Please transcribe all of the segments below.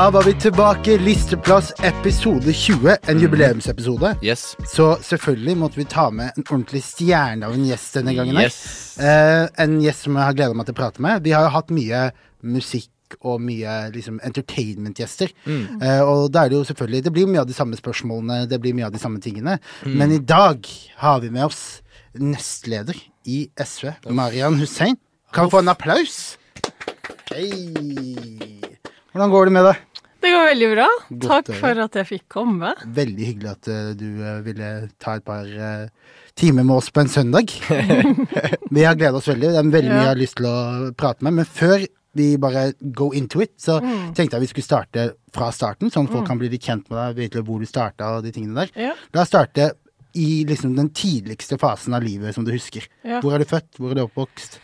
Da var vi tilbake. Listeplass episode 20. En jubileumsepisode. Yes. Så selvfølgelig måtte vi ta med en ordentlig stjerne av en gjest denne gangen. her. Yes. Eh, en gjest som jeg har gleda meg til å prate med. Vi har jo hatt mye musikk og mye liksom, entertainment-gjester. Eh, og da er det jo selvfølgelig Det blir mye av de samme spørsmålene, det blir mye av de samme tingene. Men i dag har vi med oss nestleder i SV, Marian Hussein. Kan vi få en applaus? Hei. Hvordan går det med deg? Det går veldig bra. Godt Takk for at jeg fikk komme. Veldig hyggelig at eh, du eh, ville ta et par eh, timer med oss på en søndag. vi har gleda oss veldig. Det er veldig mye jeg har lyst til å prate med. Men før vi bare go into it, så Mm. tenkte jeg vi skulle starte fra starten, sånn at folk kan bli litt kjent med deg, vite hvor du starta og de tingene der. Ja. La oss starte i liksom den tidligste fasen av livet som du husker. Ja. Hvor er du født? Hvor er du oppvokst?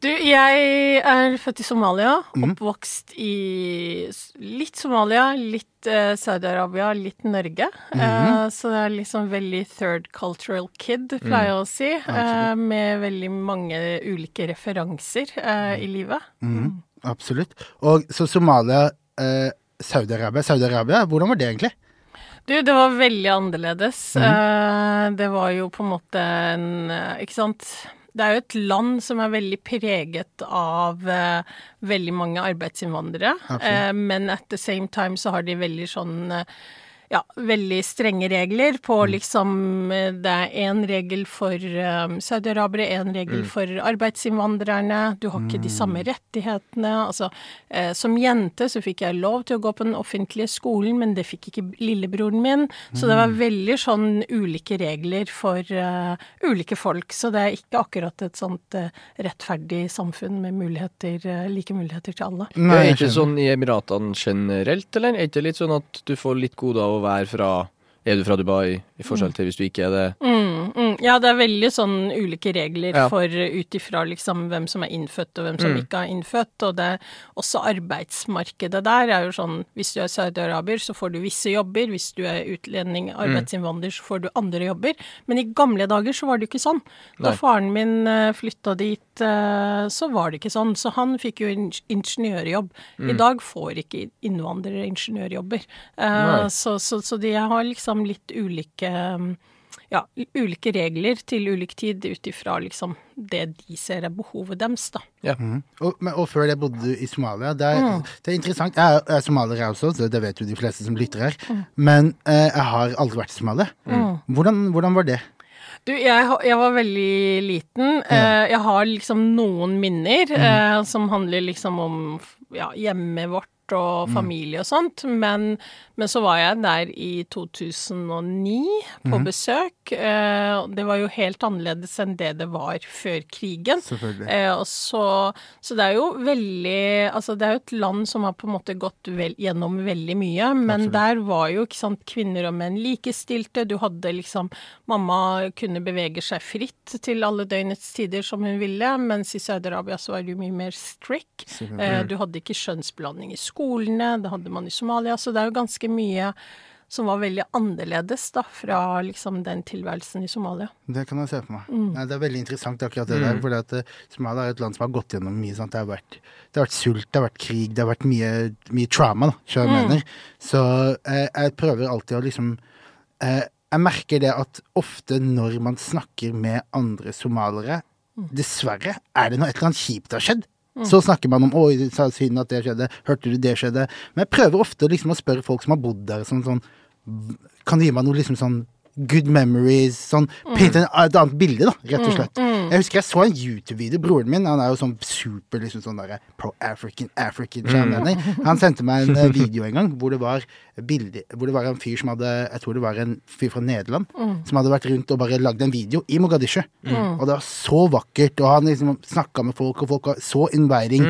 Du, jeg er født i Somalia. Mhm. Oppvokst i litt Somalia, litt eh, Saudi-Arabia, litt Norge. Mhm. Eh, så det er liksom veldig third cultural kid, pleier jeg å si. eh, med veldig mange ulike referanser eh, i livet. Mm. Absolutt. Og så Somalia, eh, Saudi-Arabia. Saudi-Arabia, hvordan var det egentlig? Du, det var veldig annerledes. Mhm. Eh, det var jo på en måte en Ikke sant. Det er jo et land som er veldig preget av eh, veldig mange arbeidsinnvandrere. Eh, men at the same time så har de veldig sånn eh, ja, veldig strenge regler på Mm. liksom eh, Det er én regel for um, saudiarabere, én regel Mm. for arbeidsinnvandrerne. Du har ikke de samme rettighetene. Altså, eh, som jente så fikk jeg lov til å gå på den offentlige skolen, men det fikk ikke lillebroren min. Så det Mm. var veldig sånn ulike regler for uh, ulike folk. Så det er ikke akkurat et sånt uh, rettferdig samfunn med muligheter, uh, like muligheter til alle. Nei, er ikke sånn i Emiratene generelt, eller? Er ikke litt sånn at du får litt gode av å være fra Er du fra Dubai, i forskjell til hvis du ikke er det? Mm. Ja, det er veldig sånn ulike regler Ja. for ut ifra liksom hvem som er innfødt og hvem som Mm. ikke er innfødt. Og det også arbeidsmarkedet der er jo sånn hvis du er saudiaraber, så får du visse jobber. Hvis du er utlending, arbeidsinnvandrer, så får du andre jobber. Men i gamle dager så var det jo ikke sånn. Da Nei. faren min eh, flytta dit, eh, så var det ikke sånn. Så han fikk jo ingeniørjobb. Mm. I dag får ikke innvandrere ingeniørjobber. Eh, så, så, så de har liksom litt ulike um, ja, ulike regler til ulik tid ut ifra liksom det de ser er behovet deres, da. Ja. Mm. Og, men, og før det bodde du i Somalia. Det er, det er interessant. Jeg er, jeg er somalier jeg også, så det vet jo de fleste som lytter her. Men eh, jeg har aldri vært i Somalia. Hvordan, hvordan var det? Du, jeg, jeg var veldig liten. Ja. jeg har liksom noen minner eh, som handler liksom om ja, hjemmet vårt og familie og sånt, men, men så var jeg der i 2009 på besøk. Eh, det var jo helt annerledes enn det det var før krigen. Selvfølgelig. Eh, så, så det er jo veldig Altså, det er jo et land som har på en måte gått vel, gjennom veldig mye, men Absolutt. der var jo ikke sant, kvinner og menn likestilte. Du hadde liksom Mamma kunne bevege seg fritt til alle døgnets tider som hun ville, mens i Saudi-Arabia så var det jo mye mer strict. Eh, du hadde ikke skjønnsblanding i skolene, det hadde man i Somalia, så det er jo ganske mye som var veldig annerledes da, fra liksom den tilværelsen i Somalia. Det kan jeg se for meg. Nei, det er veldig interessant akkurat det der. For at eh, Somalia er et land som har gått gjennom mye. Sant? Det, har vært, det har vært sult, det har vært krig, det har vært mye, mye trauma, da, jeg jeg mener. Så eh, jeg prøver alltid å liksom eh, Jeg merker det at ofte når man snakker med andre somaliere, dessverre er det noe et eller annet kjipt har skjedd. Så snakker man om 'oi, synd at det skjedde', 'hørte du det skjedde'? Men jeg prøver ofte liksom å spørre folk som har bodd der, sånn, sånn kan du gi meg noe liksom sånn good memories, sånn Paint en, et annet bilde, da, rett og slett. Jeg husker jeg så en YouTube-video. Broren min han er jo sånn super liksom sånn der, pro-African, African, channel. du? Han sendte meg en eh, video en gang hvor det var bilder, hvor det var en fyr som hadde Jeg tror det var en fyr fra Nederland som hadde vært rundt og bare lagd en video i Mogadishu. Og det var så vakkert, og han liksom snakka med folk, og folk var så inviting.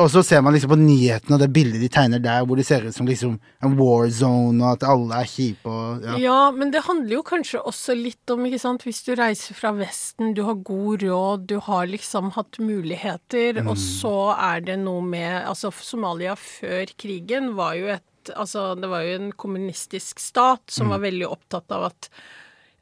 Og så ser man liksom på nyhetene og det bildet de tegner der, hvor de ser ut som liksom en war zone, og at alle er kjipe og ja. Ja, men det handler jo kanskje også litt om, ikke sant, hvis du reiser fra Vesten, du har god råd, du har liksom hatt muligheter, og så er det noe med Altså, Somalia før krigen var jo et Altså, det var jo en kommunistisk stat som var veldig opptatt av at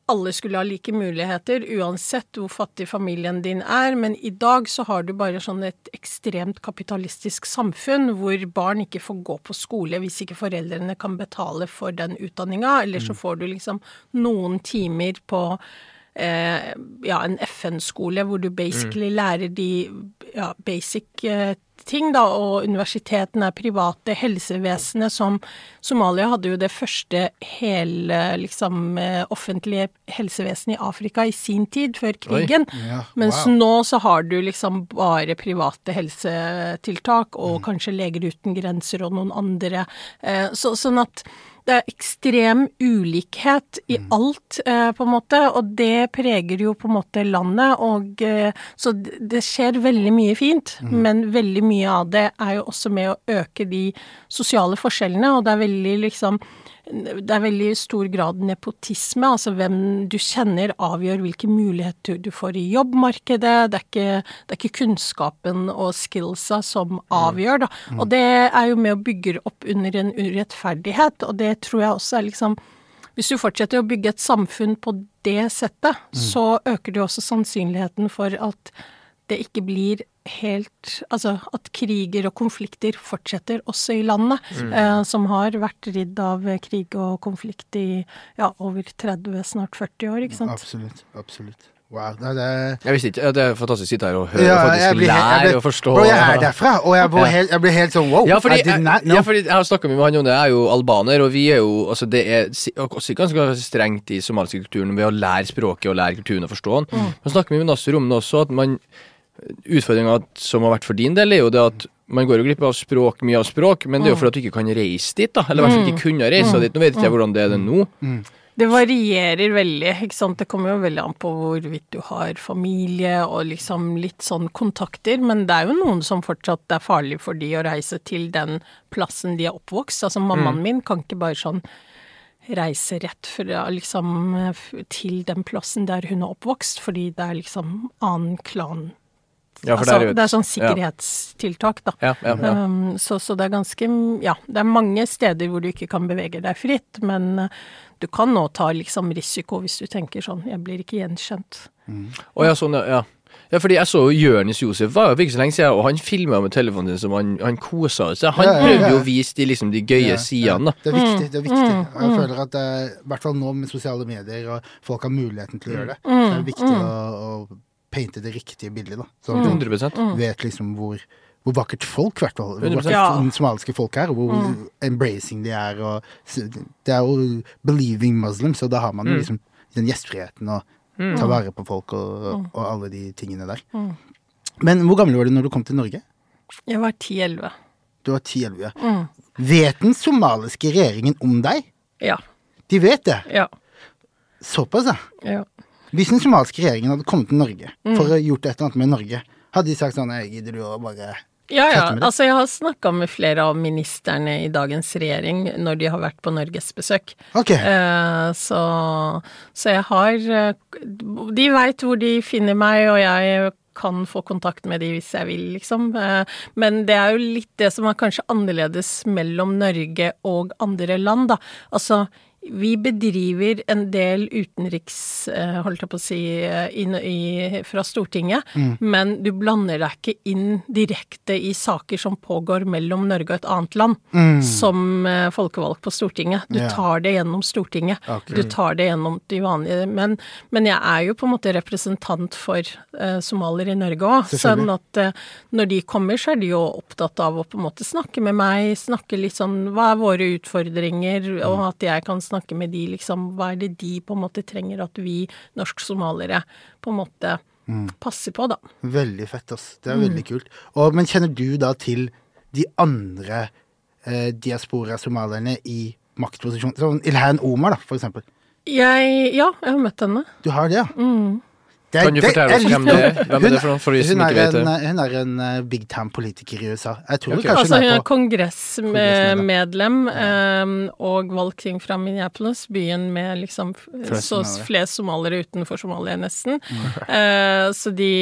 alle skulle ha like muligheter, uansett hvor fattig familien din er. Men i dag så har du bare sånn et ekstremt kapitalistisk samfunn hvor barn ikke får gå på skole hvis ikke foreldrene kan betale for den utdanninga, eller så får du liksom noen timer på eh, ja, en FN-skole hvor du basically lærer de ja, basic eh, ting, da, og universitetene er private, helsevesenet som Somalia hadde jo det første hele liksom eh, offentlige helsevesenet i Afrika i sin tid, før krigen. Ja, Mens nå så har du liksom bare private helsetiltak, og kanskje Leger uten grenser og noen andre. Eh, Så, sånn at det er ekstrem ulikhet i alt, eh, på en måte, og det preger jo på en måte landet. Og eh, så det skjer veldig mye fint, men veldig mye av det er jo også med å øke de sosiale forskjellene, og det er veldig liksom det er veldig stor grad nepotisme, altså hvem du kjenner avgjør hvilke muligheter du får i jobbmarkedet. Det er ikke, det er ikke kunnskapen og skillsa som avgjør, da. Og det er jo med å bygge opp under en urettferdighet, og det tror jeg også er liksom Hvis du fortsetter å bygge et samfunn på det settet, så øker det også sannsynligheten for at det ikke blir helt Altså at kriger og konflikter fortsetter også i landet, eh, som har vært ridd av krig og konflikt i ja, over 30, snart 40 år, ikke sant. Absolutt. Absolutt. Wow. Det, det, Jeg visste ikke, ja, Det er fantastisk å sitte her og høre Ja, og faktisk blir lære og forstå. Bro, jeg er derfra, og jeg blir helt, jeg blir helt sånn wow. Ja, fordi, I did not jeg, know. ja, fordi jeg har snakka med han Jonny, jeg er jo albaner, og vi er jo altså Det er også ganske strengt i somaliske kulturen ved å lære språket og lære kulturen og forstå den. Mm. Men snakker vi med Nasser om det også, at man Utfordringa som har vært for din del, er jo det at man går jo glipp av språk, mye av språk, men det er jo fordi at du ikke kan reise dit, da. Eller i hvert fall ikke kunne reise dit. Nå vet ikke jeg hvordan det er det nå. Det varierer veldig, ikke sant. Det kommer jo veldig an på hvorvidt du har familie og liksom litt sånn kontakter, men det er jo noen som fortsatt er farlig for de å reise til den plassen de er oppvokst. Altså mammaen min kan ikke bare sånn reise rett fra liksom til den plassen der hun er oppvokst, fordi det er liksom annen klan. Ja, for altså, er det er sånn sikkerhetstiltak, da. Ja, ja, ja. Um, så, så det er ganske Ja, det er mange steder hvor du ikke kan bevege deg fritt, men uh, du kan nå ta liksom risiko hvis du tenker sånn Jeg blir ikke gjenkjent. Å ja, sånn, ja, ja. Ja, fordi jeg så jo Jonis Josef var jo ikke så lenge siden, og han filma med telefonen sin som han, han kosa seg. Han Ja, ja, prøvde ja. jo å vise de, liksom, de gøye Ja, sidene, da. Det er viktig. det er viktig. Mm, Og Jeg føler at det, er- i hvert fall nå med sosiale medier og folk har muligheten til å gjøre det, Mm, så er det viktig å, å painte det riktige bildet. da. Sånn at 100 Mm. du vet liksom hvor, hvor vakkert folk, i hvert fall. Hvor 100%. vakkert Ja. somaliske folk er, og hvor Mm. embracing de er. og Det er jo believing muslims, og da har man jo liksom den gjestfriheten og ta vare på folk og, og alle de tingene der. Men hvor gammel var du når du kom til Norge? Jeg var 10-11. Du var 10-11. ja. Mm. Vet den somaliske regjeringen om deg? Ja. De vet det. Ja. Såpass, ja. ja. Hvis den somaliske regjeringen hadde kommet til Norge Mm. for å gjort et eller annet med Norge, hadde de sagt sånn Jeg Gidder du å bare Ja, ja. Altså, jeg har snakka med flere av ministerne i dagens regjering når de har vært på norgesbesøk. Ok. Eh, så, så jeg har eh, De veit hvor de finner meg, og jeg kan få kontakt med de hvis jeg vil, liksom. Eh, men det er jo litt det som er kanskje annerledes mellom Norge og andre land, da. Altså, vi bedriver en del utenriks, eh, holdt jeg på å si, eh, inn i, fra Stortinget, men du blander deg ikke inn direkte i saker som pågår mellom Norge og et annet land, som eh, folkevalgt på Stortinget. Du yeah. tar det gjennom Stortinget. Okay. Du tar det gjennom de vanlige Men, men jeg er jo på en måte representant for uh, somalier i Norge òg. Sånn at uh, når de kommer, så er de jo opptatt av å på en måte snakke med meg, snakke litt sånn Hva er våre utfordringer? Og at jeg kan snakke med de, liksom. Hva er det de på en måte trenger at vi norsk-somaliere på en måte passer på, da. Veldig fett, ass. Det er Mm. veldig kult. Og, men kjenner du da til de andre eh, diaspora-somalierne i maktposisjon? Sånn Ilhan Omar, da, for eksempel. Jeg Ja, jeg har møtt henne. Du har det, ja? Mm. Det Kan du det fortelle oss hvem det er? Hvem er det for for de som hun ikke er vet det? en, hun er en eh, big time-politiker i USA. Jeg tror okay. kanskje Altså, hun er på kongressmedlem eh, og valgt inn fra Minneapolis, byen med liksom så flest somaliere utenfor Somalia, nesten. Uh, så, de,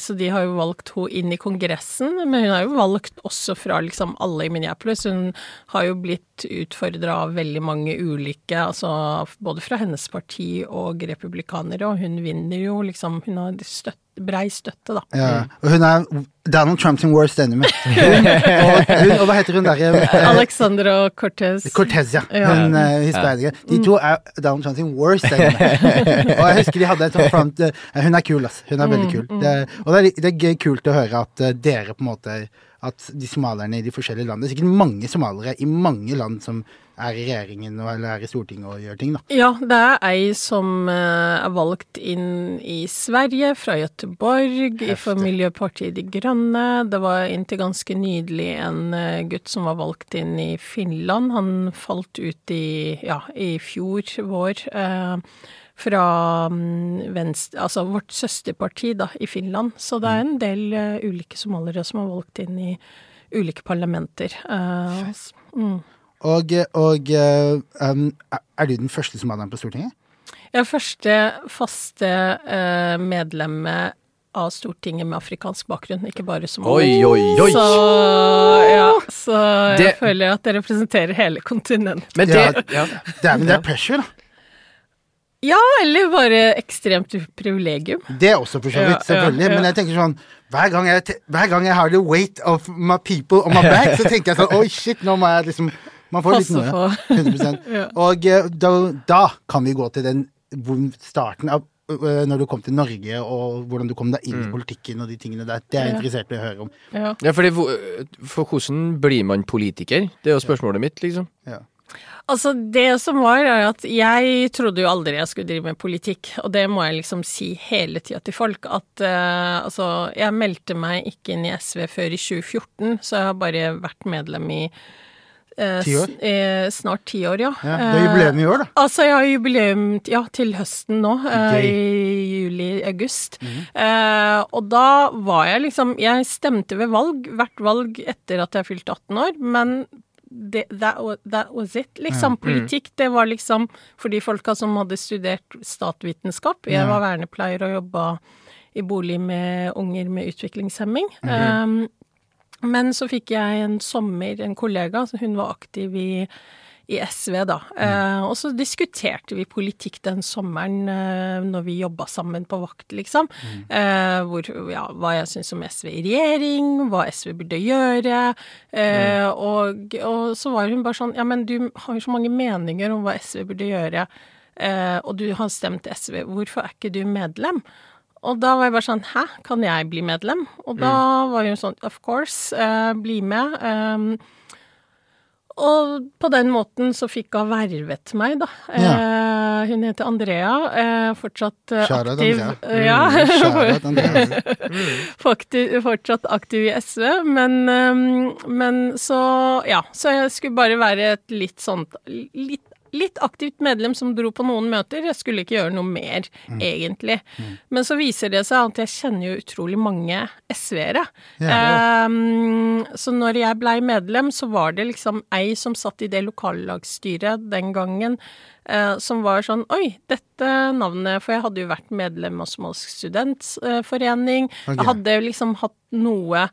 så de har jo valgt henne inn i Kongressen, men hun har jo valgt også fra liksom alle i Minneapolis. Hun har jo blitt blitt utfordra av veldig mange ulike, altså både fra hennes parti og republikanere, og hun vinner jo liksom Hun har støtt, brei støtte, da. Ja, og hun er Donald Trumps worst enemy. Hun, og, hun, og hva heter hun derre eh, Alexandra Cortez. Cortez, ja. Ja. Hun uh, hispanske. De to er Donald Trumps worst enemy. og jeg husker de hadde et sånt front eh, Hun er kul, altså. Hun er veldig kul. Det, og det er, det er gøy, kult å høre at eh, dere på en måte At de somalierne i de forskjellige landene Det er sikkert mange somaliere i mange land som er i regjeringen eller er i Stortinget og gjør ting, da. Ja, det er ei som eh, er valgt inn i Sverige, fra Göteborg, for Miljøpartiet De Grønne. Det var inntil ganske nydelig en eh, gutt som var valgt inn i Finland. Han falt ut i, ja, i fjor vår. Eh, fra mm, venstre, altså vårt søsterparti da, i Finland. Så det er en del uh, ulike somaliere som er valgt inn i ulike parlamenter. Uh, mm. Og, og um, er du den første somalieren på Stortinget? Jeg er første faste uh, medlemmet av Stortinget med afrikansk bakgrunn, ikke bare som Oi, oi, oi! Så, ja, så jeg Det- føler at det representerer hele kontinentet. Men det Ja. ja. Det er, men det er pressure, da. Ja, eller bare ekstremt privilegium. Det er også for så vidt, Ja, ja, selvfølgelig. ja. Men jeg tenker sånn hver gang jeg, hver gang jeg har the weight of my people on my back, så tenker jeg sånn Oi, shit, nå må jeg liksom Man får litt noe. på. 100 Ja. Og eh, da, da kan vi gå til den starten av når du kom til Norge, og hvordan du kom deg inn i politikken og de tingene der. Det er jeg Ja. interessert i å høre om. Ja. Ja, fordi, for hvordan blir man politiker? Det er jo spørsmålet mitt, liksom. Ja. Altså, det som var, er at jeg trodde jo aldri jeg skulle drive med politikk, og det må jeg liksom si hele tida til folk, at uh, altså, jeg meldte meg ikke inn i SV før i 2014, så jeg har bare vært medlem i uh, Ti år? eh, snart ti år, ja. Ja, det er jubileum i år, da. Altså, jeg har jubileum ja, til høsten nå, i juli-august. eh, og da var jeg liksom Jeg stemte ved valg, hvert valg etter at jeg fylte 18 år, men det, that, was, that was it. Liksom, politikk, det var liksom for de folka som hadde studert statvitenskap. Jeg var vernepleier og jobba i bolig med unger med utviklingshemming. Um, men så fikk jeg en sommer en kollega, så hun var aktiv i, i SV, da. Eh, og så diskuterte vi politikk den sommeren eh, når vi jobba sammen på vakt, liksom. Eh, hvor, ja, hva jeg syns om SV i regjering, hva SV burde gjøre. Eh, og, og så var hun bare sånn Ja, men du har jo så mange meninger om hva SV burde gjøre, eh, og du har stemt SV, hvorfor er ikke du medlem? Og da var jeg bare sånn Hæ, kan jeg bli medlem? Og da var hun sånn Of course, eh, bli med. Um, og på den måten så fikk hun vervet meg, da. Eh, hun heter Andrea. Eh, fortsatt eh, Shout out, aktiv. Andrea. Ja, Mm, shout Andrea. Fakti- fortsatt aktiv i SV, men, um, men så Ja, så jeg skulle bare være et litt sånt litt, litt aktivt medlem som dro på noen møter. Jeg skulle ikke gjøre noe mer, egentlig. Men så viser det seg at jeg kjenner jo utrolig mange SV-ere. Um, så når jeg blei medlem, så var det liksom ei som satt i det lokallagsstyret den gangen, som var sånn Oi, dette navnet For jeg hadde jo vært medlem av Somalisk studentforening. Okay. Jeg hadde liksom hatt noe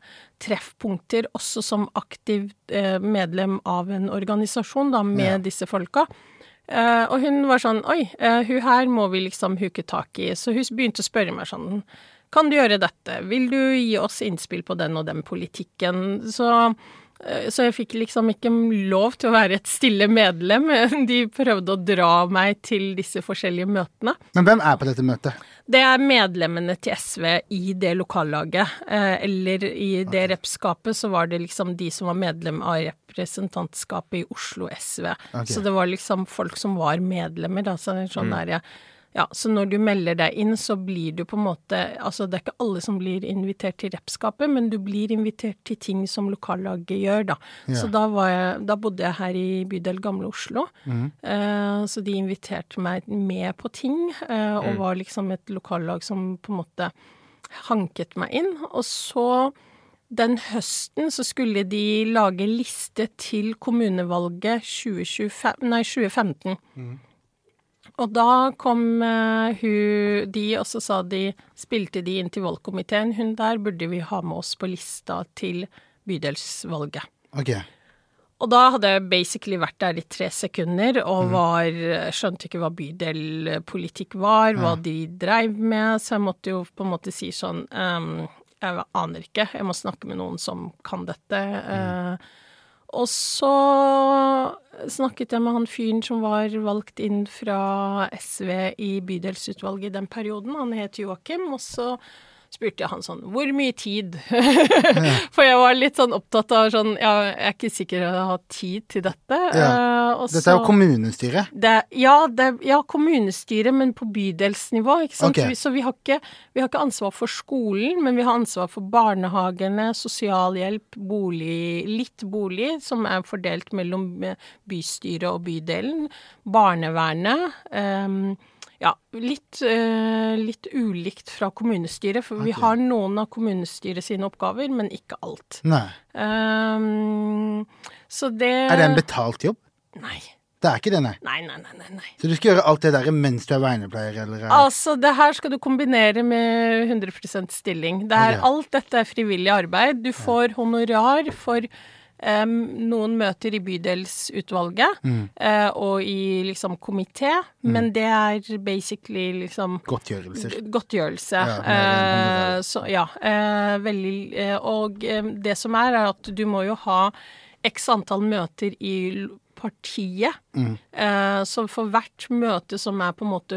treffpunkter også som aktiv eh, medlem av en organisasjon, da, med Ja. disse folka. Eh, og hun var sånn Oi, eh, hun her må vi liksom huke tak i. Så hun begynte å spørre meg sånn Kan du gjøre dette? Vil du gi oss innspill på den og den politikken? Så eh, så jeg fikk liksom ikke lov til å være et stille medlem. De prøvde å dra meg til disse forskjellige møtene. Men hvem er på dette møtet? Det er medlemmene til SV i det lokallaget. Eh, eller i det repskapet så var det liksom de som var medlem av representantskapet i Oslo SV. Okay. Så det var liksom folk som var medlemmer, da. Så, sånn der, ja, så når du melder deg inn, så blir du på en måte Altså det er ikke alle som blir invitert til repskapet, men du blir invitert til ting som lokallaget gjør, da. Ja. Så da, var jeg, da bodde jeg her i bydel Gamle Oslo. Eh, så de inviterte meg med på ting, eh, og var liksom et lokallag som på en måte hanket meg inn. Og så den høsten så skulle de lage liste til kommunevalget 2025, nei, 2015. Og da kom eh, hun de, og så sa de Spilte de inn til valgkomiteen. Hun der burde vi ha med oss på lista til bydelsvalget. Ok. og da hadde jeg basically vært der i tre sekunder og var Skjønte ikke hva bydelpolitikk var, hva de dreiv med, så jeg måtte jo på en måte si sånn um, Jeg aner ikke, jeg må snakke med noen som kan dette. eh, og så snakket jeg med han fyren som var valgt inn fra SV i bydelsutvalget i den perioden. Han het Joakim. Og så spurte jeg han sånn Hvor mye tid? For jeg var litt sånn opptatt av sånn Ja, jeg er ikke sikker jeg har ha tid til dette. Ja. Uh, og Dette er jo kommunestyret. det, ja, det, ja, kommunestyret, men på bydelsnivå. Ikke sant? Ok. Vi- Så vi har, ikke, vi har ikke ansvar for skolen, men vi har ansvar for barnehagene, sosialhjelp, bolig, litt bolig, som er fordelt mellom eh, bystyret og bydelen. Barnevernet. ehm, ja, litt, eh, litt ulikt fra kommunestyret, for vi har noen av kommunestyret sine oppgaver, men ikke alt. Nei. Um, så det Er det en betalt jobb? Nei. Det er ikke det, nei. Nei, nei, nei, nei. Så du skal gjøre alt det der mens du er vernepleier, eller er... Altså, det her skal du kombinere med 100% stilling. Det er, okay. Alt dette er frivillig arbeid. Du får honorar for em, noen møter i bydelsutvalget Mm. uh, og i liksom komité, men det er basically liksom Godtgjørelser. Godtgjørelse. Ja. Eh, så ja. uh, veldig Og det som er, er at du må jo ha x antall møter i partiet. Mm. Eh, så for hvert møte som er på en måte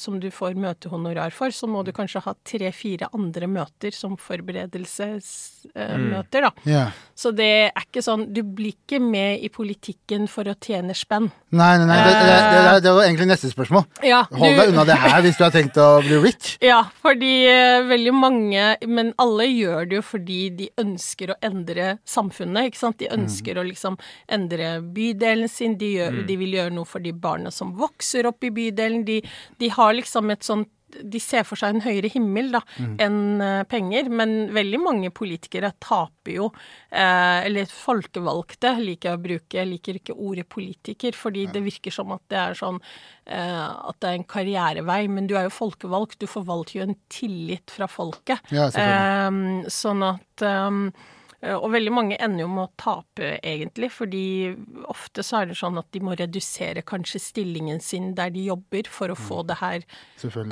Som du får møtehonorar for, så må du kanskje ha tre-fire andre møter som forberedelsesmøter, da. Ja. Så det er ikke sånn Du blir ikke med i politikken for å tjene spenn. Nei, nei, nei. Det, det, det, det, var egentlig neste spørsmål. Ja, Hold du- deg unna det her hvis du har tenkt å bli rich. Ja, fordi eh, veldig mange, men alle gjør det jo fordi de ønsker å endre samfunnet, ikke sant. De ønsker å liksom endre bydelen sin, de, gjør, de vil gjøre noe for de barna som vokser opp i bydelen. De, de har liksom et sånt de ser for seg en høyere himmel da, enn eh, penger, men veldig mange politikere taper jo. Eh, eller folkevalgte liker jeg å bruke, jeg liker ikke ordet politiker, fordi det virker som at det er sånn eh, at det er en karrierevei, men du er jo folkevalgt, du forvalter jo en tillit fra folket. Ja. Eh, sånn at eh, og veldig mange ender jo med å tape, egentlig, fordi ofte så er det sånn at de må redusere kanskje stillingen sin der de jobber, for å få det her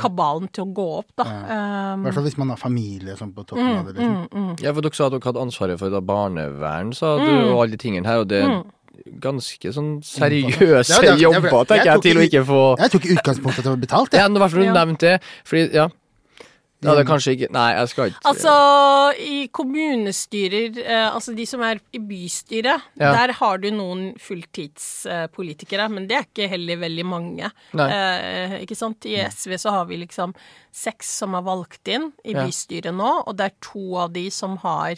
kabalen til å gå opp, da. I hvert fall hvis man har familie sånn på toppen av det. liksom. Ja, for dere sa at dere hadde ansvaret for da barnevern, sa du, Mm. og alle de tingene her, og det er ganske sånn Ja, seriøse det er- jobber, jeg tenker jeg, tok til å ikke få Jeg tok i utgangspunktet at det var betalt, jeg. Ja, i hvert fall du nevnte det, fordi, ja. Ja, det er kanskje ikke Nei, jeg skal ikke Altså, i kommunestyrer, eh, altså de som er i bystyret, Ja. der har du noen fulltidspolitikere, men det er ikke heller veldig mange. Nei. Eh, ikke sant? I SV så har vi liksom seks som er valgt inn i Ja. bystyret nå, og det er to av de som har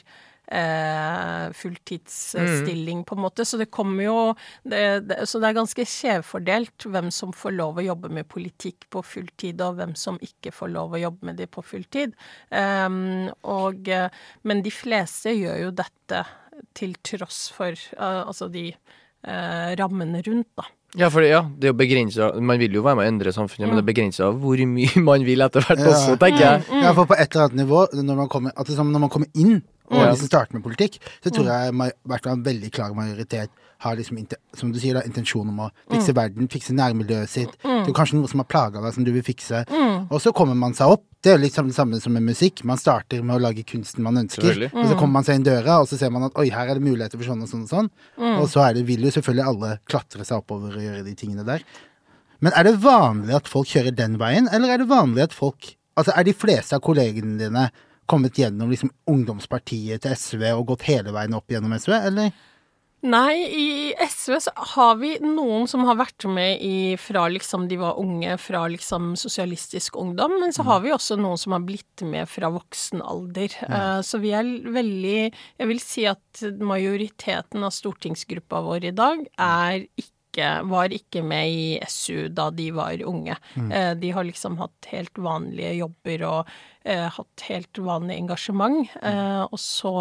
eh, fulltidsstilling, på en måte. Så det kommer jo det, det, Så det er ganske skjevfordelt hvem som får lov å jobbe med politikk på fulltid, og hvem som ikke får lov å jobbe med det på fulltid. Um, og, men de fleste gjør jo dette til tross for eh, altså de eh, rammene rundt, da. Ja, for ja, det er jo begrensa Man vil jo være med å endre samfunnet, men det er begrensa hvor mye man vil etter hvert Ja. også, tenker jeg. Ja, for på et eller annet nivå, når man kommer, at det, er når man kommer inn og Ja. liksom starter med politikk, så tror jeg ma- i hvert fall en veldig klar majoritet har liksom, som du sier, da, intensjon om å fikse verden, fikse nærmiljøet sitt. Det er kanskje noe som har plaga deg, som du vil fikse. Og så kommer man seg opp. Det er litt liksom det samme som med musikk. Man starter med å lage kunsten man ønsker. Og så kommer man seg inn døra, og så ser man at oi, her er det muligheter for sånn og sånn og sånn. Og så er det, vil jo selvfølgelig alle klatre seg oppover og gjøre de tingene der. Men er det vanlig at folk kjører den veien, eller er det vanlig at folk Altså, er de fleste av kollegene dine kommet gjennom liksom ungdomspartiet til SV og gått hele veien opp gjennom SV, eller? Nei, i SV så har vi noen som har vært med i fra liksom de var unge, fra liksom sosialistisk ungdom, men så har vi også noen som har blitt med fra voksen alder. Eh, Så vi er veldig Jeg vil si at majoriteten av stortingsgruppa vår i dag er ikke var ikke med i SU da de var unge. Mm. De har liksom hatt helt vanlige jobber og eh, hatt helt vanlig engasjement. Eh, og så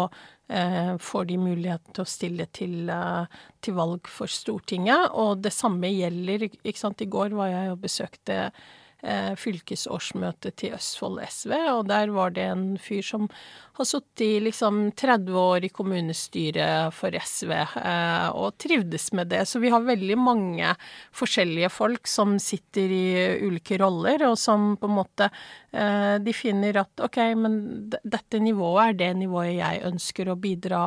eh, får de muligheten til å stille til, eh, til valg for Stortinget. Og det samme gjelder, ikke sant. I går var jeg og besøkte eh, fylkesårsmøtet til Østfold SV, og der var det en fyr som har sittet i liksom 30 år i kommunestyret for SV, eh, og trivdes med det. Så vi har veldig mange forskjellige folk som sitter i ulike roller, og som på en måte eh, De finner at ok, men dette nivået er det nivået jeg ønsker å bidra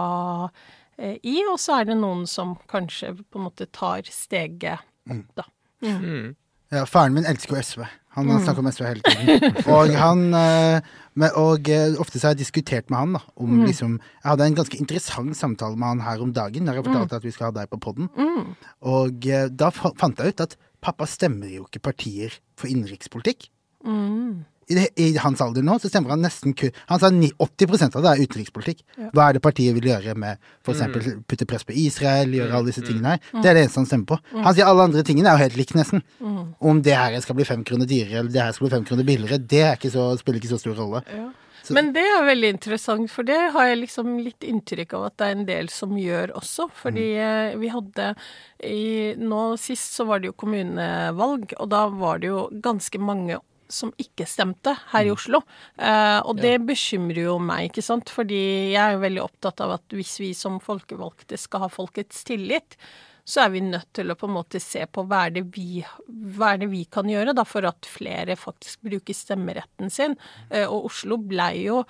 eh, i, og så er det noen som kanskje på en måte tar steget da. da. Mm. Ja, faren min elsker jo SV. Han mm. snakker om SV hele tiden. Og han eh, Og eh, ofte så har jeg diskutert med han da, om mm. liksom Jeg hadde en ganske interessant samtale med han her om dagen, der jeg fortalte mm. at vi skal ha deg på poden. Mm. Og da fant jeg ut at pappa stemmer jo ikke partier for innenrikspolitikk. Mm i, det, I, hans alder nå så stemmer han nesten kun Han sa 80% av det er utenrikspolitikk. Ja. Hva er det partiet vil gjøre med f.eks. Mm. putte press på Israel, gjøre alle disse mm. tingene her? Det er det eneste han stemmer på. Mm. Han sier alle andre tingene er jo helt likt, nesten. Mm. Om det her skal bli fem kroner dyrere eller det her skal bli fem kroner billigere, det ikke så, spiller ikke så stor rolle. Ja. Men det er veldig interessant, for det har jeg liksom litt inntrykk av at det er en del som gjør også. Fordi mm. vi hadde i, Nå sist så var det jo kommunevalg, og da var det jo ganske mange som ikke stemte her i mm. Oslo. Eh, og det bekymrer jo meg, ikke sant. Fordi jeg er jo veldig opptatt av at hvis vi som folkevalgte skal ha folkets tillit, så er vi nødt til å på en måte se på hva er det vi, er det vi kan gjøre da, for at flere faktisk bruker stemmeretten sin. Eh, og Oslo blei jo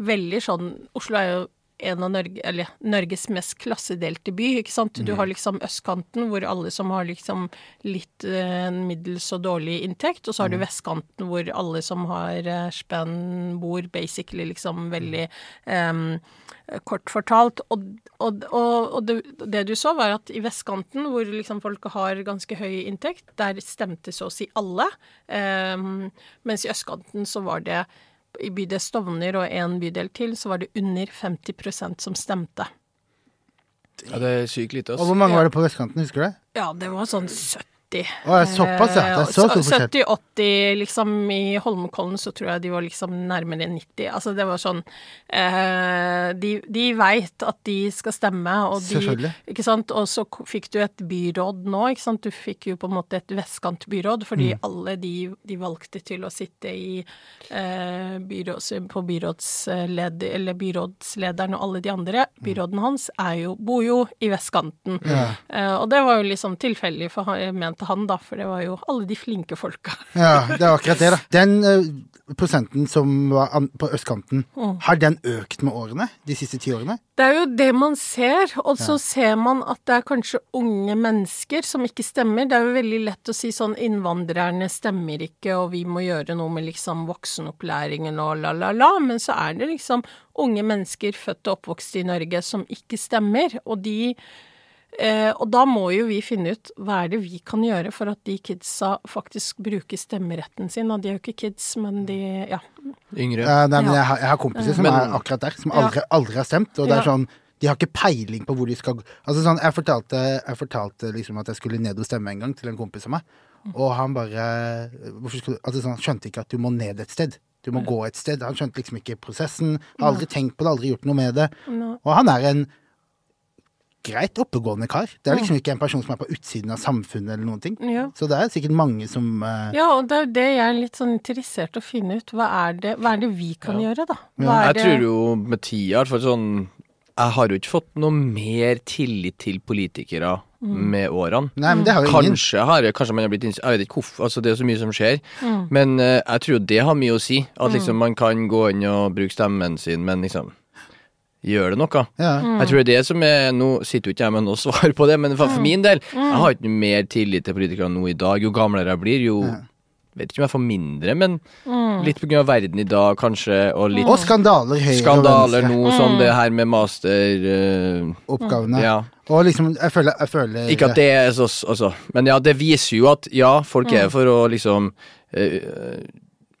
veldig sånn Oslo er jo en av Norge, eller, Norges mest klassedelte by. ikke sant? Du mm. har liksom østkanten, hvor alle som har liksom litt eh, middels og dårlig inntekt, og så har du mm. vestkanten, hvor alle som har eh, spenn, bor basically liksom veldig eh, kort fortalt. Og, og, og, og det, det, du så, var at i vestkanten, hvor liksom folk har ganske høy inntekt, der stemte så å si alle. Mens i østkanten så var det i bydel Stovner og en bydel til, så var det under 50% som stemte. Ja, det er sykt lite. Altså. Og hvor mange var det på vestkanten, husker du det? Ja, det var sånn 70 80. Å, ja, såpass, ja. Det er så stor forskjell. 70-80, liksom. I Holmenkollen så tror jeg de var liksom nærmere 90. Altså det var sånn eh, De, de veit at de skal stemme, og de Selvfølgelig. Ikke sant. Og så fikk du et byråd nå, ikke sant. Du fikk jo på en måte et vestkantbyråd, fordi mm. alle de, de, valgte til å sitte i eh, byråds, på byrådsled, eller byrådslederen og alle de andre. Mm. Byråden hans jo, bor jo i vestkanten. Ja. Eh, og det var jo liksom tilfeldig, for han mente til han, da, for det var jo alle de flinke folka. ja, det er akkurat det, da. Den uh, prosenten som var på østkanten, mm. har den økt med årene? De siste ti årene? Det er jo det man ser, og så ja. ser man at det er kanskje unge mennesker som ikke stemmer. Det er jo veldig lett å si sånn innvandrerne stemmer ikke, og vi må gjøre noe med liksom voksenopplæringen og la-la-la, men så er det liksom unge mennesker født og oppvokst i Norge som ikke stemmer, og de Eh, og da må jo vi finne ut hva er det vi kan gjøre for at de kidsa faktisk bruker stemmeretten sin. Og de er jo ikke kids, men de ja. Yngre. Eh, nei, men jeg har, jeg har kompiser som men, er akkurat der, som aldri, aldri, har stemt. Og det er sånn de har ikke peiling på hvor de skal gå. Altså sånn, jeg fortalte, jeg fortalte liksom at jeg skulle ned og stemme en gang til en kompis av meg, og han bare skulle, altså sånn, skjønte ikke at du må ned et sted. Du må gå et sted. Han skjønte liksom ikke prosessen. Har aldri tenkt på det, aldri gjort noe med det. Og han er en greit oppegående kar. Det er liksom ikke en person som er på utsiden av samfunnet eller noen ting. Ja. Så det er sikkert mange som uh... Ja, og det er jo det jeg er litt sånn interessert i å finne ut. Hva er det, hva er det vi kan ja. gjøre, da? Jeg det... tror jo med tida, for sånn Jeg har jo ikke fått noe mer tillit til politikere mm. med årene. Nei, men det har jo kanskje ingen. har kanskje man har blitt Jeg vet ikke hvorfor, altså det er så mye som skjer. Mm. Men uh, jeg tror det har mye å si. At liksom mm. man kan gå inn og bruke stemmen sin, men liksom gjør det noe. Ja. Mm. Jeg tror det er det som er Nå sitter jo ikke jeg med noe svar på det, men for, for mm. min del, mm. jeg har ikke mer tillit til politikere nå i dag. Jo gamlere jeg blir, jo ja. Vet ikke om jeg får mindre, men mm. litt av verden i dag, kanskje. Og litt Og skandaler høyre Skandaler nå, mm. som det her med master uh, Oppgavene. Ja. Og liksom, jeg føler, jeg føler Ikke at det er så altså, Men ja, det viser jo at ja, folk er for å liksom uh,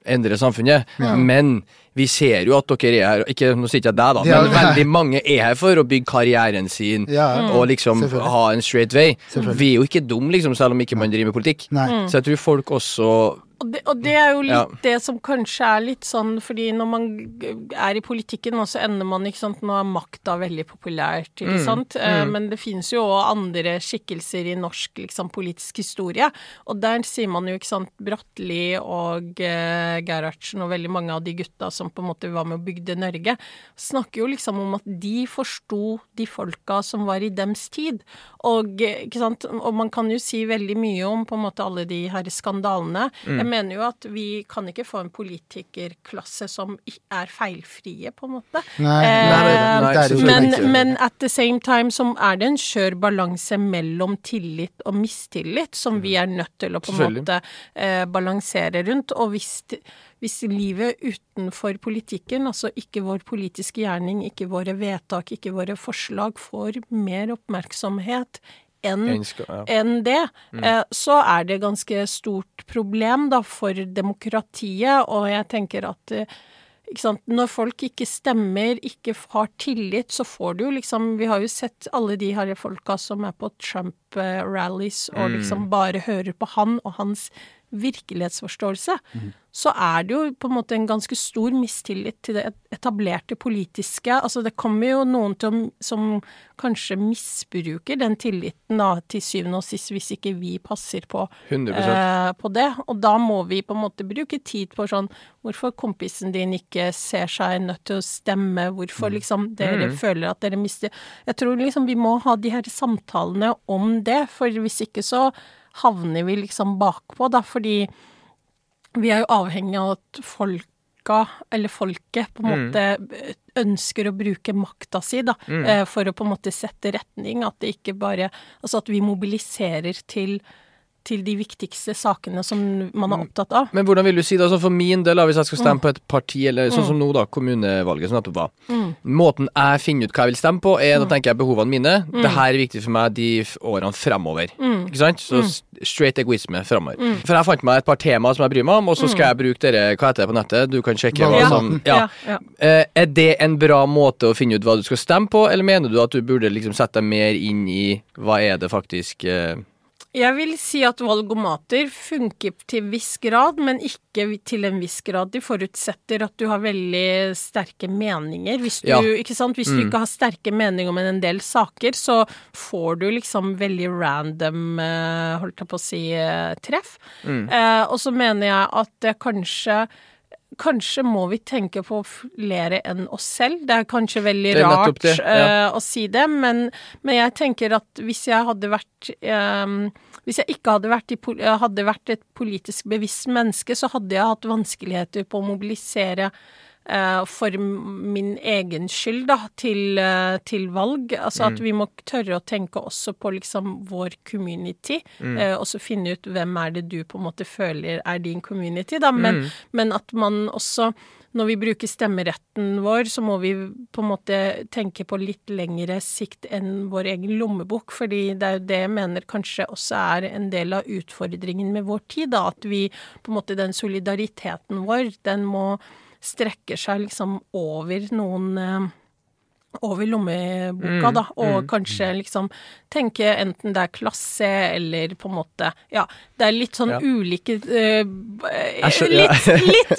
endre samfunnet, ja. men vi ser jo at dere er her Ikke, Nå sier ikke jeg deg, da, men veldig mange er her for å bygge karrieren sin ja, og liksom ha en straight way. Vi er jo ikke dumme, liksom, selv om ikke man driver med politikk. Nei. Så jeg tror folk også Og det, og det, er jo litt ja. det som kanskje er litt sånn fordi når man er i politikken, så ender man ikke sant Nå er makta veldig populært, ikke mm. sant? Eh, mm. Men det finnes jo òg andre skikkelser i norsk liksom, politisk historie. Og der sier man jo, ikke sant, Bratteli og uh, Gerhardsen og veldig mange av de gutta som på en måte var med og bygde Norge, snakker jo liksom om at de forsto de folka som var i dems tid. Og, ikke sant? og man kan jo si veldig mye om på en måte alle de her skandalene. Mm mener jo at vi kan ikke få en politikerklasse som er feilfrie, på en måte. Nei, eh, nei, nei, nei men, men, at the same time som er det en skjør balanse mellom tillit og mistillit som vi er nødt til å på en måte eh, balansere rundt. Og hvis, hvis livet utenfor politikken, altså ikke vår politiske gjerning, ikke våre vedtak, ikke våre forslag, får mer oppmerksomhet enn ja. en det, mm. eh, så er det ganske stort problem da for demokratiet. Og jeg tenker at eh, når folk ikke stemmer, ikke har tillit, så får du jo liksom Vi har jo sett alle de her folka som er på Trump-rallies og mm. liksom bare hører på han og hans virkelighetsforståelse, mm. så er det jo på en måte en ganske stor mistillit til det etablerte politiske. Altså det kommer jo noen til, som kanskje misbruker den tilliten da, til syvende og sist, hvis ikke vi passer på, eh, på det. Og da må vi på en måte bruke tid på sånn Hvorfor kompisen din ikke ser seg nødt til å stemme? Hvorfor mm. liksom dere mm. føler at dere mister Jeg tror liksom vi må ha de her samtalene om det, for hvis ikke så havner vi liksom bakpå, da, fordi vi er jo avhengig av at folka, eller folket, på en mm. måte ønsker å bruke makta si, da, mm. Eh, for å på en måte sette retning. At det ikke bare Altså at vi mobiliserer til til de viktigste sakene som man er mm. opptatt av. Men hvordan vil du si det? Altså for min del, hvis jeg skal stemme mm. på et parti, eller sånn som mm. nå, da, kommunevalget som nettopp var. Mm. Måten jeg finner ut hva jeg vil stemme på, er da mm. tenker jeg behovene mine. Mm. Det her er viktig for meg de årene fremover. Ikke sant? Så straight egoisme fremover. For jeg fant meg et par temaer som jeg bryr meg om, og så skal jeg bruke dere, hva heter det på nettet, du kan sjekke hva som ja. ja. ja. er det en bra måte å finne ut hva du skal stemme på, eller mener du at du burde liksom sette deg mer inn i hva er det faktisk uh, jeg vil si at valgomater funker til viss grad, men ikke til en viss grad. De forutsetter at du har veldig sterke meninger. Hvis du, ja. ikke, Hvis du mm. ikke har sterke meninger om en del saker, så får du liksom veldig random, eh, holdt jeg på å si, eh, treff. Mm. Eh, og så mener jeg at det kanskje Kanskje må vi tenke på flere enn oss selv. Det er kanskje veldig er rart det, ja. uh, å si det, men, men, jeg tenker at hvis jeg hadde vært um, Hvis jeg ikke hadde vært, i, hadde vært et politisk bevisst menneske, så hadde jeg hatt vanskeligheter på å mobilisere for min egen skyld, da, til, uh, til valg. Altså mm. at vi må tørre å tenke også på liksom vår community, mm. uh, og så finne ut hvem er det du på en måte føler er din community, da. Men, mm. men at man også når vi bruker stemmeretten vår, så må vi på en måte tenke på litt lengre sikt enn vår egen lommebok, fordi det er jo det jeg mener kanskje også er en del av utfordringen med vår tid, da. At vi på en måte Den solidariteten vår, den må strekker seg liksom over noen eh, over lommeboka, mm, da, og mm, kanskje liksom tenke enten det er klasse eller på en måte Ja, det er litt sånn ja. ulike uh, Litt, litt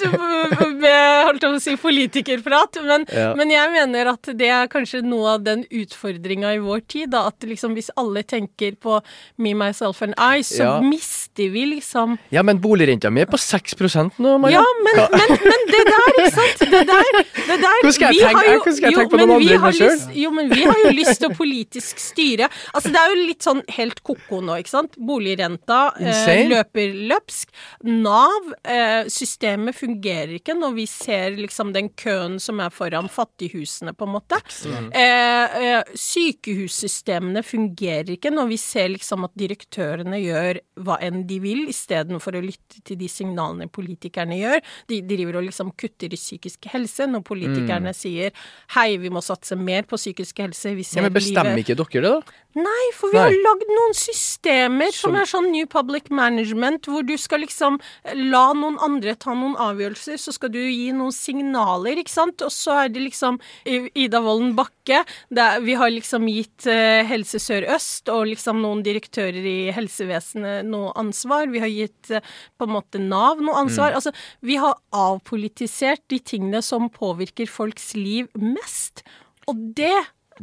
holdt jeg på å si politikerprat, men, ja. men, jeg mener at det er kanskje noe av den utfordringa i vår tid, da, at liksom hvis alle tenker på me, myself and I, så ja. mister vi liksom Ja, men boligrenta mi er på 6 nå, Maja. Ja, men, men, men, det der, ikke sant, det der, det der Hvordan skal jeg tenke, jo, skal jeg tenke på noen andre enn meg sjøl? Jo, men vi har jo lyst til å politisk styre. Altså, det er jo litt sånn helt ko-ko nå, ikke sant. Boligrenta eh, løper løpsk. Nav, eh, systemet fungerer ikke når vi ser liksom den køen som er foran fattighusene, på en måte. Eh, eh, sykehussystemene fungerer ikke når vi ser liksom at direktørene gjør hva enn de vil, istedenfor å lytte til de signalene politikerne gjør. De, de driver og liksom kutter i psykisk helse når politikerne mm. sier hei, vi må satse mer på psykisk helse. Vi ser ja, men bestemmer livet. ikke dere det, da? Nei, for vi Nei. har lagd noen systemer som, som, er sånn New Public Management, hvor du skal liksom la noen andre ta noen avgjørelser, så skal du gi noen signaler, ikke sant? Og så er det liksom Ida Wolden Bakke. Er, vi har liksom gitt uh, Helse Sør-Øst og liksom noen direktører i helsevesenet noe ansvar. Vi har gitt uh, på en måte Nav noe ansvar. Mm. Altså, vi har avpolitisert de tingene som påvirker folks liv mest. Og det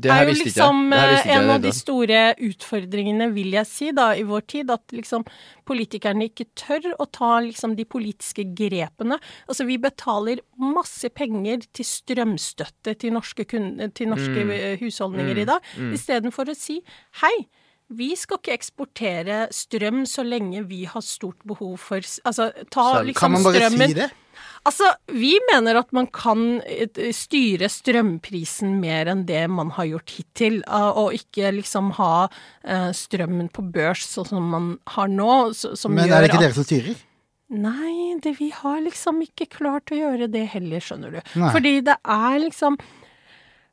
det er jo liksom eh, en av de store utfordringene, vil jeg si, da, i vår tid. At liksom politikerne ikke tør å ta liksom de politiske grepene. Altså vi betaler masse penger til strømstøtte til norske, til norske mm. husholdninger mm. i dag, mm. istedenfor å si hei. Vi skal ikke eksportere strøm så lenge vi har stort behov for Altså, ta liksom strømmen Kan man bare si det? Altså, vi mener at man kan eh, styre strømprisen mer enn det man har gjort hittil, eh, og ikke liksom ha eh, strømmen på børs sånn som man har nå. Men er det ikke dere som styrer? Nei, det, vi har liksom ikke klart å gjøre det heller, skjønner du. Nei. Fordi det er liksom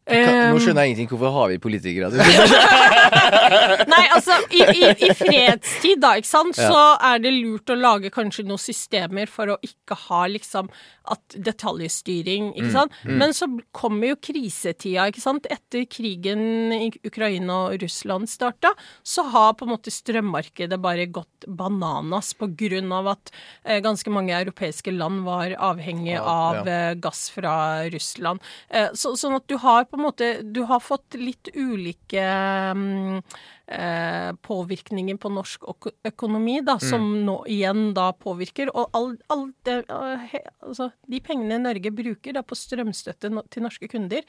kan, nå skjønner jeg ingenting. Hvorfor har vi politikere? Nei, altså, i, i, i, fredstid, da, ikke sant, ja. så er det lurt å lage kanskje noen systemer for å ikke ha liksom at detaljstyring, ikke mm, sant. Mm, mm. Men så kommer jo krisetida, ikke sant. Etter krigen i Ukraina og Russland starta, så har på en måte strømmarkedet bare gått bananas på grunn av at eh, ganske mange europeiske land var avhengig av ja. eh, gass fra Russland. Eh, så, sånn at du har på en måte Du har fått litt ulike um, eh, påvirkninger på norsk økonomi, da, som mm. nå igjen da påvirker. Og all, all det, uh, altså, de pengene Norge bruker da på strømstøtte til norske kunder,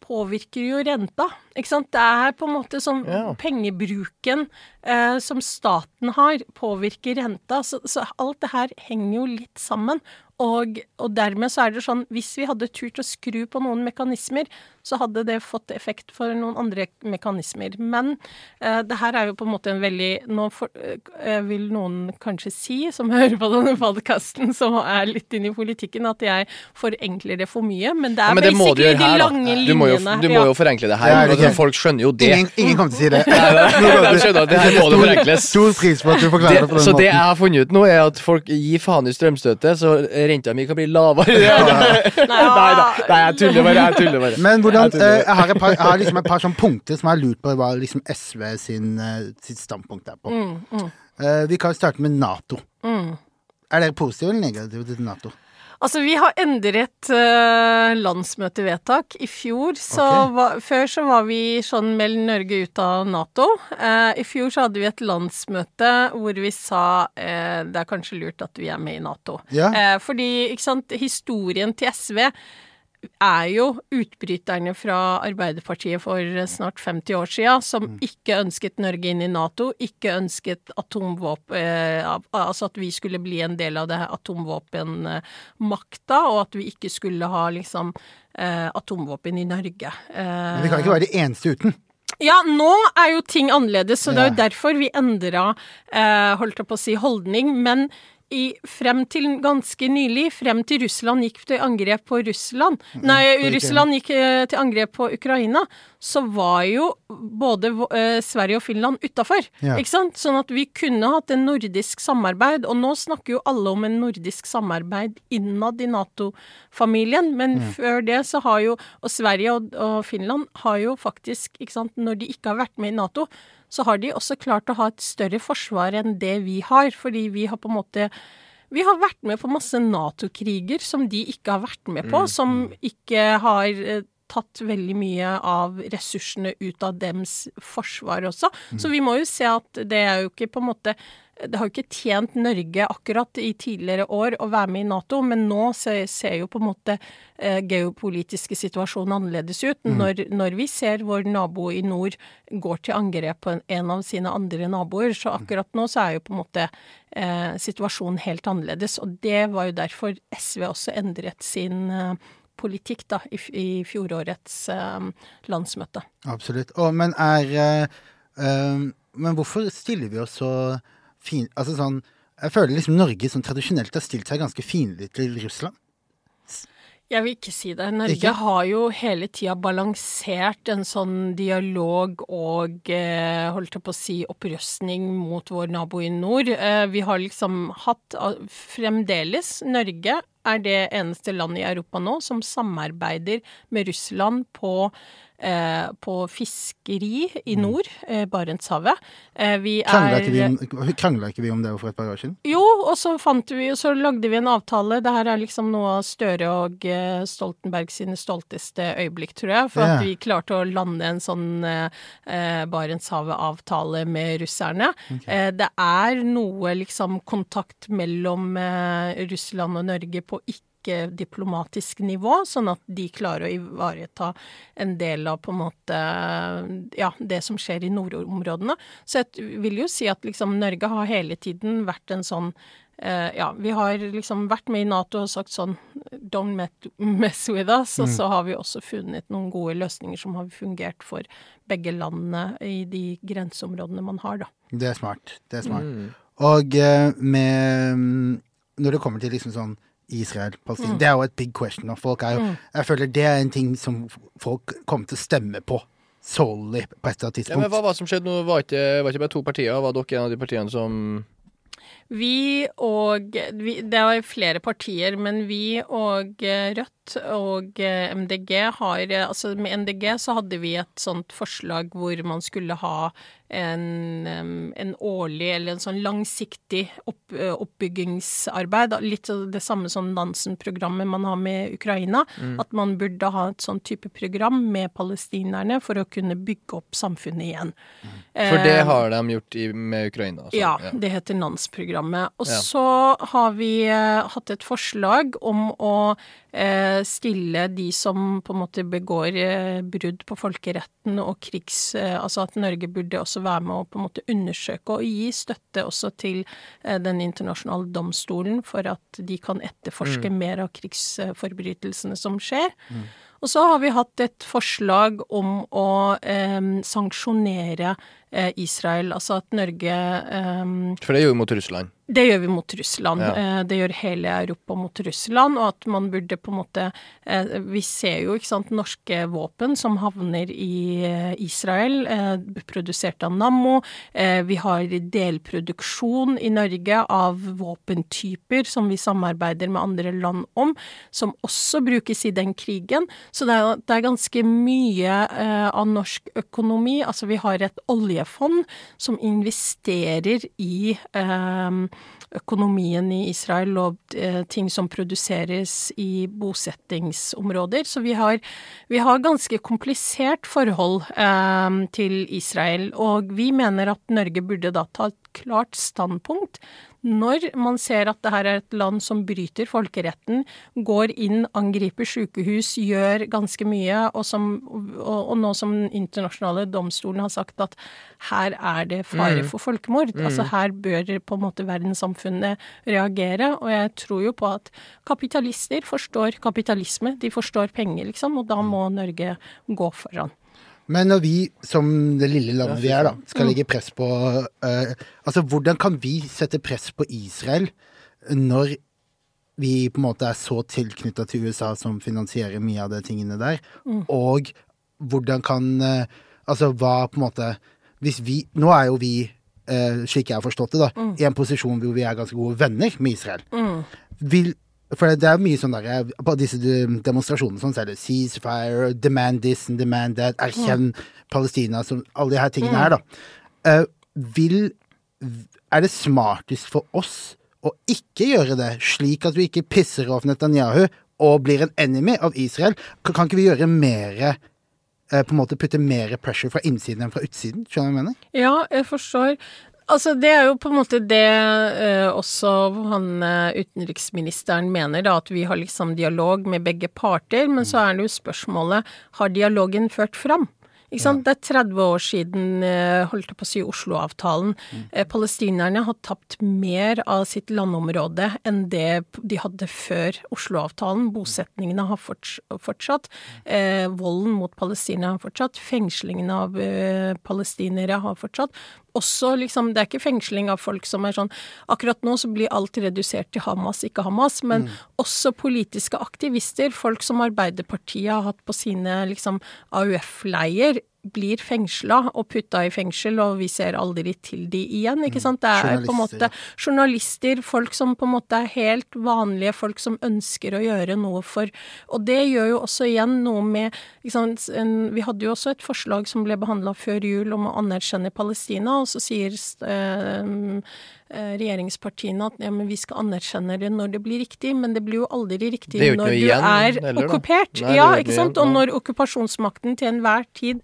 påvirker jo renta. Ikke sant? Det er på en måte som ja. pengebruken eh, som staten har, påvirker renta. Så, så, alt det her henger jo litt sammen. Og, og, dermed så er det sånn, hvis vi hadde turt å skru på noen mekanismer, så hadde det fått effekt for noen andre mekanismer. Men eh, det her er jo på en måte en veldig Nå for, eh, vil noen kanskje si, som hører på denne podkasten, som er litt inne i politikken, at jeg forenkler det for mye. Men det er ja, men det basically de her, lange linjene. Du må jo, du må jo forenkle det her. Ja, det folk skjønner jo det. Ingen, ingen kommer til å si det. de det her må det forenkles. Stor pris på at du forklarer det på den så måten. Så det jeg har funnet ut nå, er at folk gir faen i strømstøtte, så renta mi kan bli lavere. Nei da, jeg tuller bare. Jeg tuller bare. Men hvordan, jeg, eh, jeg, har par, jeg, har liksom et par sånne punkter som jeg har lurt på hva liksom SV sin, uh, sitt standpunkt er på. Mm, mm. Uh, vi kan starte med Nato. Mm. Er dere positive eller negative til Nato? Altså, vi har endret uh, landsmøtevedtak. I fjor så okay. var, Før så var vi sånn meld Norge ut av Nato. Uh, I fjor så hadde vi et landsmøte hvor vi sa uh, det er kanskje lurt at vi er med i Nato. Ja. fordi, ikke sant, historien til SV er jo utbryterne fra Arbeiderpartiet for snart 50 år siden, som mm. ikke ønsket Norge inn i Nato, ikke ønsket atomvåpen eh, Altså at vi skulle bli en del av det atomvåpenmakta, og at vi ikke skulle ha liksom eh, atomvåpen i Norge. Men vi kan ikke være de eneste uten? Ja, nå er jo ting annerledes, så det er jo derfor vi endra, eh, holdt jeg på å si, holdning. Men i, frem til ganske nylig, frem til Russland gikk til angrep på Russland Nei, Russland gikk eh, til angrep på Ukraina, så var jo både uh, Sverige og Finland utafor. Ja. Ikke sant? Sånn at vi kunne hatt en nordisk samarbeid. Og nå snakker jo alle om en nordisk samarbeid innad i Nato-familien, men ja. før det så har jo Og Sverige og, og Finland har jo faktisk, ikke sant, når de ikke har vært med i Nato, så har de også klart å ha et større forsvar enn det vi har. Fordi vi har på en måte vi har vært med på masse Nato-kriger som de ikke har vært med på. Mm. Som ikke har eh, tatt veldig mye av ressursene ut av dems forsvar også. Mm. Så vi må jo se at det er jo ikke på en måte det har jo ikke tjent Norge akkurat i tidligere år å være med i Nato, men nå ser, ser jo på en måte eh, geopolitiske situasjonen annerledes ut. Mm. Når, når, vi ser vår nabo i nord går til angrep på en, en, av sine andre naboer, så akkurat nå så er jo på en måte eh, situasjonen helt annerledes. Og det var jo derfor SV også endret sin eh, politikk da, i, i fjorårets eh, landsmøte. Absolutt. Å, men er eh, eh, Men hvorfor stiller vi oss så fin... Altså sånn Jeg føler liksom Norge som tradisjonelt har stilt seg ganske fiendtlig til Russland. Jeg vil ikke si det. Norge ikke? har jo hele tida balansert en sånn dialog og eh, holdt jeg på å si opprøstning mot vår nabo i nord. Eh, vi har liksom hatt fremdeles Norge er det eneste landet i Europa nå som samarbeider med Russland på på fiskeri i mm. nord, eh, Barentshavet. vi er Krangla ikke, vi om det for et par år siden? Jo, og så fant vi, så lagde vi en avtale. Det her er liksom noe av Støre og eh, Stoltenberg sine stolteste øyeblikk, tror jeg. For at vi klarte å lande en sånn eh, Barentshavet-avtale med russerne. Okay. det er noe liksom kontakt mellom Russland og Norge på ikke ikke-diplomatisk nivå, sånn at de klarer å ivareta en del av på en måte ja, det som skjer i nordområdene. Så jeg vil jo si at liksom Norge har hele tiden vært en sånn eh, ja, vi har liksom vært med i Nato og sagt sånn Don't mess with us. Mm. Og så har vi også funnet noen gode løsninger som har fungert for begge landene i de grenseområdene man har, da. Det er smart. Det er smart. Mm. Og uh, med Når det kommer til liksom sånn Israel, Palestina. Mm. Det er jo et big question. Og folk er jo, mm. Jeg føler det er en ting som folk kommer til å stemme på. Solely på et eller annet tidspunkt. Ja, men Hva var det som skjedde nå? Var ikke, var ikke bare to partier? Var dere en av de partiene som vi og vi, Det var flere partier, men vi og Rødt og MDG har Altså med MDG så hadde vi et sånt forslag hvor man skulle ha en, en, årlig eller en sånn langsiktig opp, oppbyggingsarbeid. Litt det samme som Nansen-programmet man har med Ukraina. Mm. At man burde ha et sånn type program med palestinerne for å kunne bygge opp samfunnet igjen. Mm. For det har de gjort i, med Ukraina? Så, Ja, ja, det heter Nans-programmet. Og ja. så har vi hatt et forslag om å stille de som på en måte begår uh, brudd på folkeretten og krigs... altså at Norge burde også være med å på en måte undersøke og gi støtte også til eh, Den internasjonale domstolen for at de kan etterforske mm. mer av krigsforbrytelsene som skjer. Mm. Og så har vi hatt et forslag om å eh, sanksjonere eh, Israel, altså at Norge eh, For det gjør vi mot Russland? Det gjør vi mot Russland. Ja. Eh, det gjør hele Europa mot Russland, og at man burde på en måte eh, Vi ser jo, ikke sant, norske våpen som havner i eh, Israel, produsert av Nammo. Vi har delproduksjon i Norge av våpentyper som vi samarbeider med andre land om, som også brukes i den krigen. Så det er, det er ganske mye av norsk økonomi. Altså vi har et oljefond som investerer i eh, økonomien i Israel og eh, ting som produseres i bosettingsområder. Så vi har, vi har ganske komplisert forhold eh, til Israel, og vi mener at Norge burde da ta et klart standpunkt når man ser at det her er et land som bryter folkeretten, går inn, angriper sykehus, gjør ganske mye, og, som, og, og nå som den internasjonale domstolen har sagt at her er det fare mm. for folkemord. Mm. Altså her bør på en måte verdenssamfunnet reagere. Og jeg tror jo på at kapitalister forstår kapitalisme, de forstår penger, liksom, og da må Norge gå foran. Men når vi, som det lille landet vi er, da, skal legge press på uh, Altså, hvordan kan vi sette press på Israel når vi på en måte er så tilknytta til USA som finansierer mye av de tingene der, mm. og hvordan kan uh, Altså, hva på en måte Hvis vi Nå er jo vi uh, slik jeg har forstått det, da, mm. i en posisjon hvor vi er ganske gode venner med Israel. Mm. Vil for det er mye sånn der eh, På disse demonstrasjonene sånn, så er det ceasefire, demand this and demand that, erkjenn mm. Palestina som Alle de her tingene mm. her, da. Uh, vil Er det smartest for oss å ikke gjøre det, slik at vi ikke pisser off Netanyahu og blir en enemy av Israel? Kan, kan ikke vi gjøre mer uh, på en måte putte mer pressure fra innsiden enn fra utsiden? Skjønner du hva jeg mener? Ja, jeg forstår. Altså, det er jo på en måte det eh, også han eh, utenriksministeren mener, da, at vi har liksom dialog med begge parter. Men så er det jo spørsmålet har dialogen ført fram? Ikke sant? Ja. Det er 30 år siden, eh, holdt jeg på å si, Oslo-avtalen. Mm. Palestinerne har tapt mer av sitt landområde enn det de hadde før Oslo-avtalen. Bosetningene har fortsatt. Eh, volden mot palestinere har fortsatt. Fengslingene av palestinere har fortsatt også liksom Det er ikke fengsling av folk som er sånn Akkurat nå så blir alt redusert til Hamas, ikke Hamas, men mm. også politiske aktivister, folk som Arbeiderpartiet har hatt på sine liksom AUF-leier, blir fengsla og putta i fengsel, og vi ser aldri til de igjen, ikke mm. sant. Det er på en måte journalister, folk som på en måte er helt vanlige folk som ønsker å gjøre noe for Og det gjør jo også igjen noe med Vi hadde jo også et forslag som ble behandla før jul om å anerkjenne Palestina, og så sier eh, Eh, regjeringspartiene at ja, men vi skal anerkjenne det når det blir riktig, men det blir jo aldri riktig når du igjen, er okkupert. Ja, ikke sant? Og når okkupasjonsmakten til enhver tid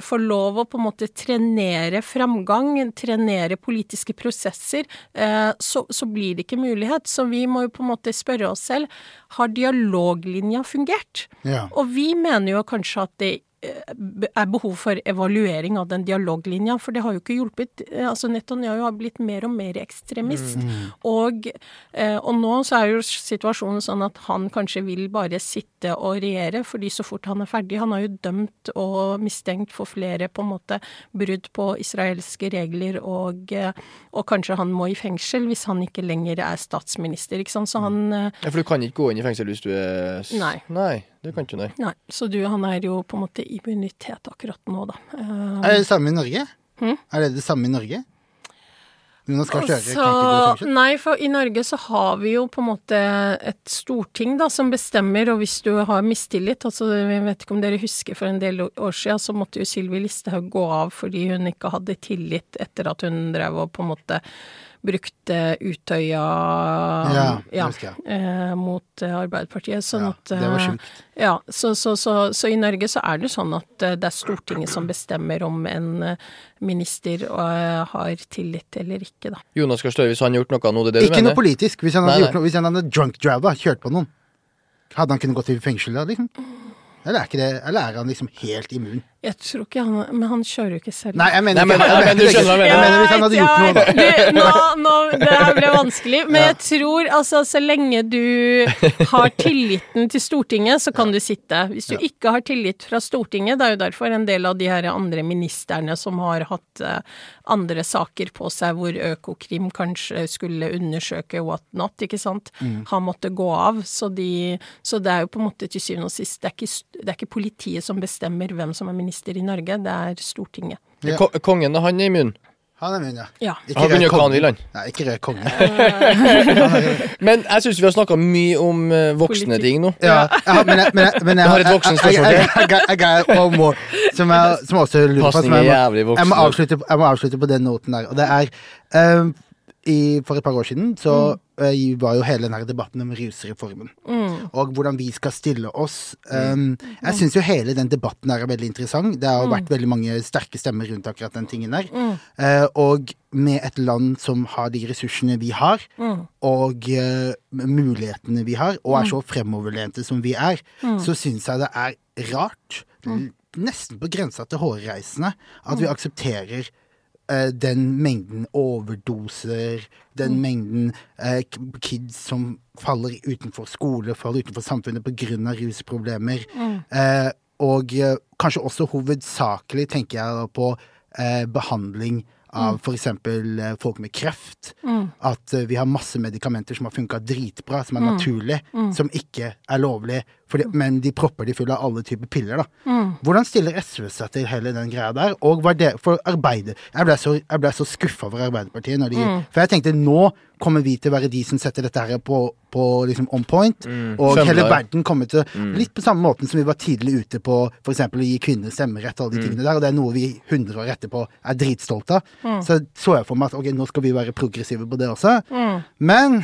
får lov å på en måte trenere framgang, trenere politiske prosesser, eh, så, så blir det ikke mulighet. Så vi må jo på en måte spørre oss selv har dialoglinja fungert? Ja. Og vi mener jo kanskje at det er behov for evaluering av den dialoglinja, for det har jo ikke hjulpet. Altså Netanyahu har blitt mer og mer ekstremist. Mm. Og, eh, og, nå så er jo situasjonen sånn at han kanskje vil bare sitte og regjere, fordi så fort han er ferdig Han har jo dømt og mistenkt for flere på en måte brudd på israelske regler, og, eh, og kanskje han må i fengsel hvis han ikke lenger er statsminister, ikke sant. Så han eh, Ja, for du kan ikke gå inn i fengsel hvis du er Nei. Nei. Det kan ikke nei. Nei, Så du, han er jo på en måte immunitet akkurat nå, da. Uh, er det det samme i Norge? Hmm? Er det det samme i Norge? Nå skal kjøre, altså, nei, for i Norge så har vi jo på en måte et storting da, som bestemmer, og hvis du har mistillit altså Jeg vet ikke om dere husker for en del år siden, så måtte jo Sylvi Listhaug gå av fordi hun ikke hadde tillit etter at hun drev og på en måte brukte Utøya ja, ja, eh, mot eh, Arbeiderpartiet. Sånn ja, at Det var sjukt. Eh, ja, så, så, så, så, i Norge så er det sånn at eh, det er Stortinget som bestemmer om en minister har tillit eller ikke, da. Jonas Gahr Støre, hvis han har gjort noe nå, det er det ikke du mener? Ikke noe politisk. Hvis han hadde, nei, nei. Noe, hvis han hadde drunk driver, kjørt på noen, hadde han kunnet gått i fengsel da, liksom? Eller er, det, eller er han liksom helt immun? Jeg tror ikke han Men han kjører jo ikke selv. Nei, jeg mener, Nei, men, jeg, mener, jeg, mener, jeg mener hvis han hadde gjort noe, da. Du, nå, nå, det her ble vanskelig, men ja. jeg tror altså så lenge du har tilliten til Stortinget, så kan du sitte. Hvis du ja. ikke har tillit fra Stortinget, det er jo derfor en del av de her andre ministerne som har hatt uh, andre saker på seg hvor Økokrim kanskje skulle undersøke what not, ikke sant, mm. har måttet gå av. Så, de, så, det er jo på en måte til syvende og sist det er, ikke, det er ikke politiet som bestemmer hvem som er minister minister i Norge, det er Stortinget. Ja. Kongen, han er immun? Han er immun, ja. ja. Ikke han vil, han. Nei, ikke rød konge. men jeg syns vi har snakka mye om uh, voksne Politik. ting nå. Ja, ja men, jeg, men, jeg, men jeg, har et voksenspørsmål. Jeg som som også lurer på som jeg, må, jeg, må avslutte, jeg må avslutte på den noten der. Og det er um, i, For et par år siden så mm. Uh, var jo hele denne debatten om rusreformen. Mm. Og hvordan vi skal stille oss. Um, jeg syns jo hele den debatten her er veldig interessant. Det har mm. vært veldig mange sterke stemmer rundt akkurat den tingen der. Uh, og med et land som har de ressursene vi har, og uh, mulighetene vi har, og er så fremoverlente som vi er, så syns jeg det er rart, nesten på grensa til hårreisende, at vi aksepterer uh, den mengden overdoser, den mm. mengden eh, kids som faller utenfor skole, faller utenfor samfunnet pga. rusproblemer. Mm. Eh, og kanskje også hovedsakelig tenker jeg på behandling av mm. f.eks. Eh, folk med kreft. Mm. At vi har masse medikamenter som har funka dritbra, som er mm. naturlig, mm. som ikke er lovlig, fordi, mm. men de propper de fulle av alle typer piller. da. Mm. Hvordan stiller SV seg til hele den greia der? Og var det for arbeidet Jeg ble så, jeg ble så skuffa over Arbeiderpartiet når de For jeg tenkte nå kommer vi til å være de som setter dette her på, på liksom on point. Mm. Og Sømler. hele verden kommer til mm. Litt på samme måten som vi var tidlig ute på f.eks. å gi kvinner stemmerett og alle de mm. tingene der. Og det er noe vi 100 år etterpå er dritstolte av. Mm. Så så jeg for meg at ok, nå skal vi være progressive på det også. Mm. Men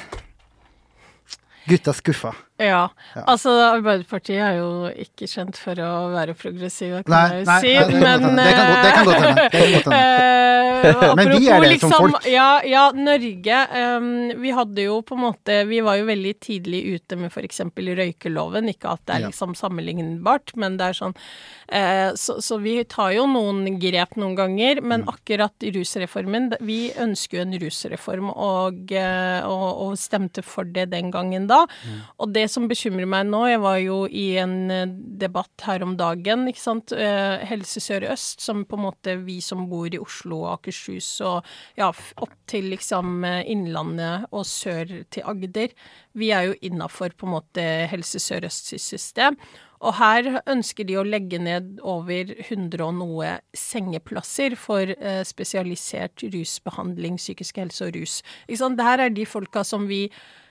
gutta skuffa. Ja. ja. Altså, Arbeiderpartiet er jo ikke kjent for å være progressive, kan nei, jeg jo si, nei, men Det kan godt hende. Eh, men vi er det liksom, som folk. Ja, ja Norge um, Vi hadde jo på en måte Vi var jo veldig tidlig ute med f.eks. røykeloven. Ikke at det er liksom sammenlignbart, men det er sånn uh, så, så, vi tar jo noen grep noen ganger, men mm. akkurat rusreformen Vi ønsker jo en rusreform og, uh, og, og, stemte for det den gangen da. Mm. Og det som bekymrer meg nå Jeg var jo i en eh, debatt her om dagen, ikke sant. Eh, Helse Sør-Øst, som på en måte vi som bor i Oslo og Akershus og ja, opp til liksom eh, Innlandet og sør til Agder, vi er jo innafor på en måte Helse Sør-Østs system. Og her ønsker de å legge ned over 100 og noe sengeplasser for spesialisert rusbehandling, psykisk helse og rus. Ikke sant? Det her er de folka som vi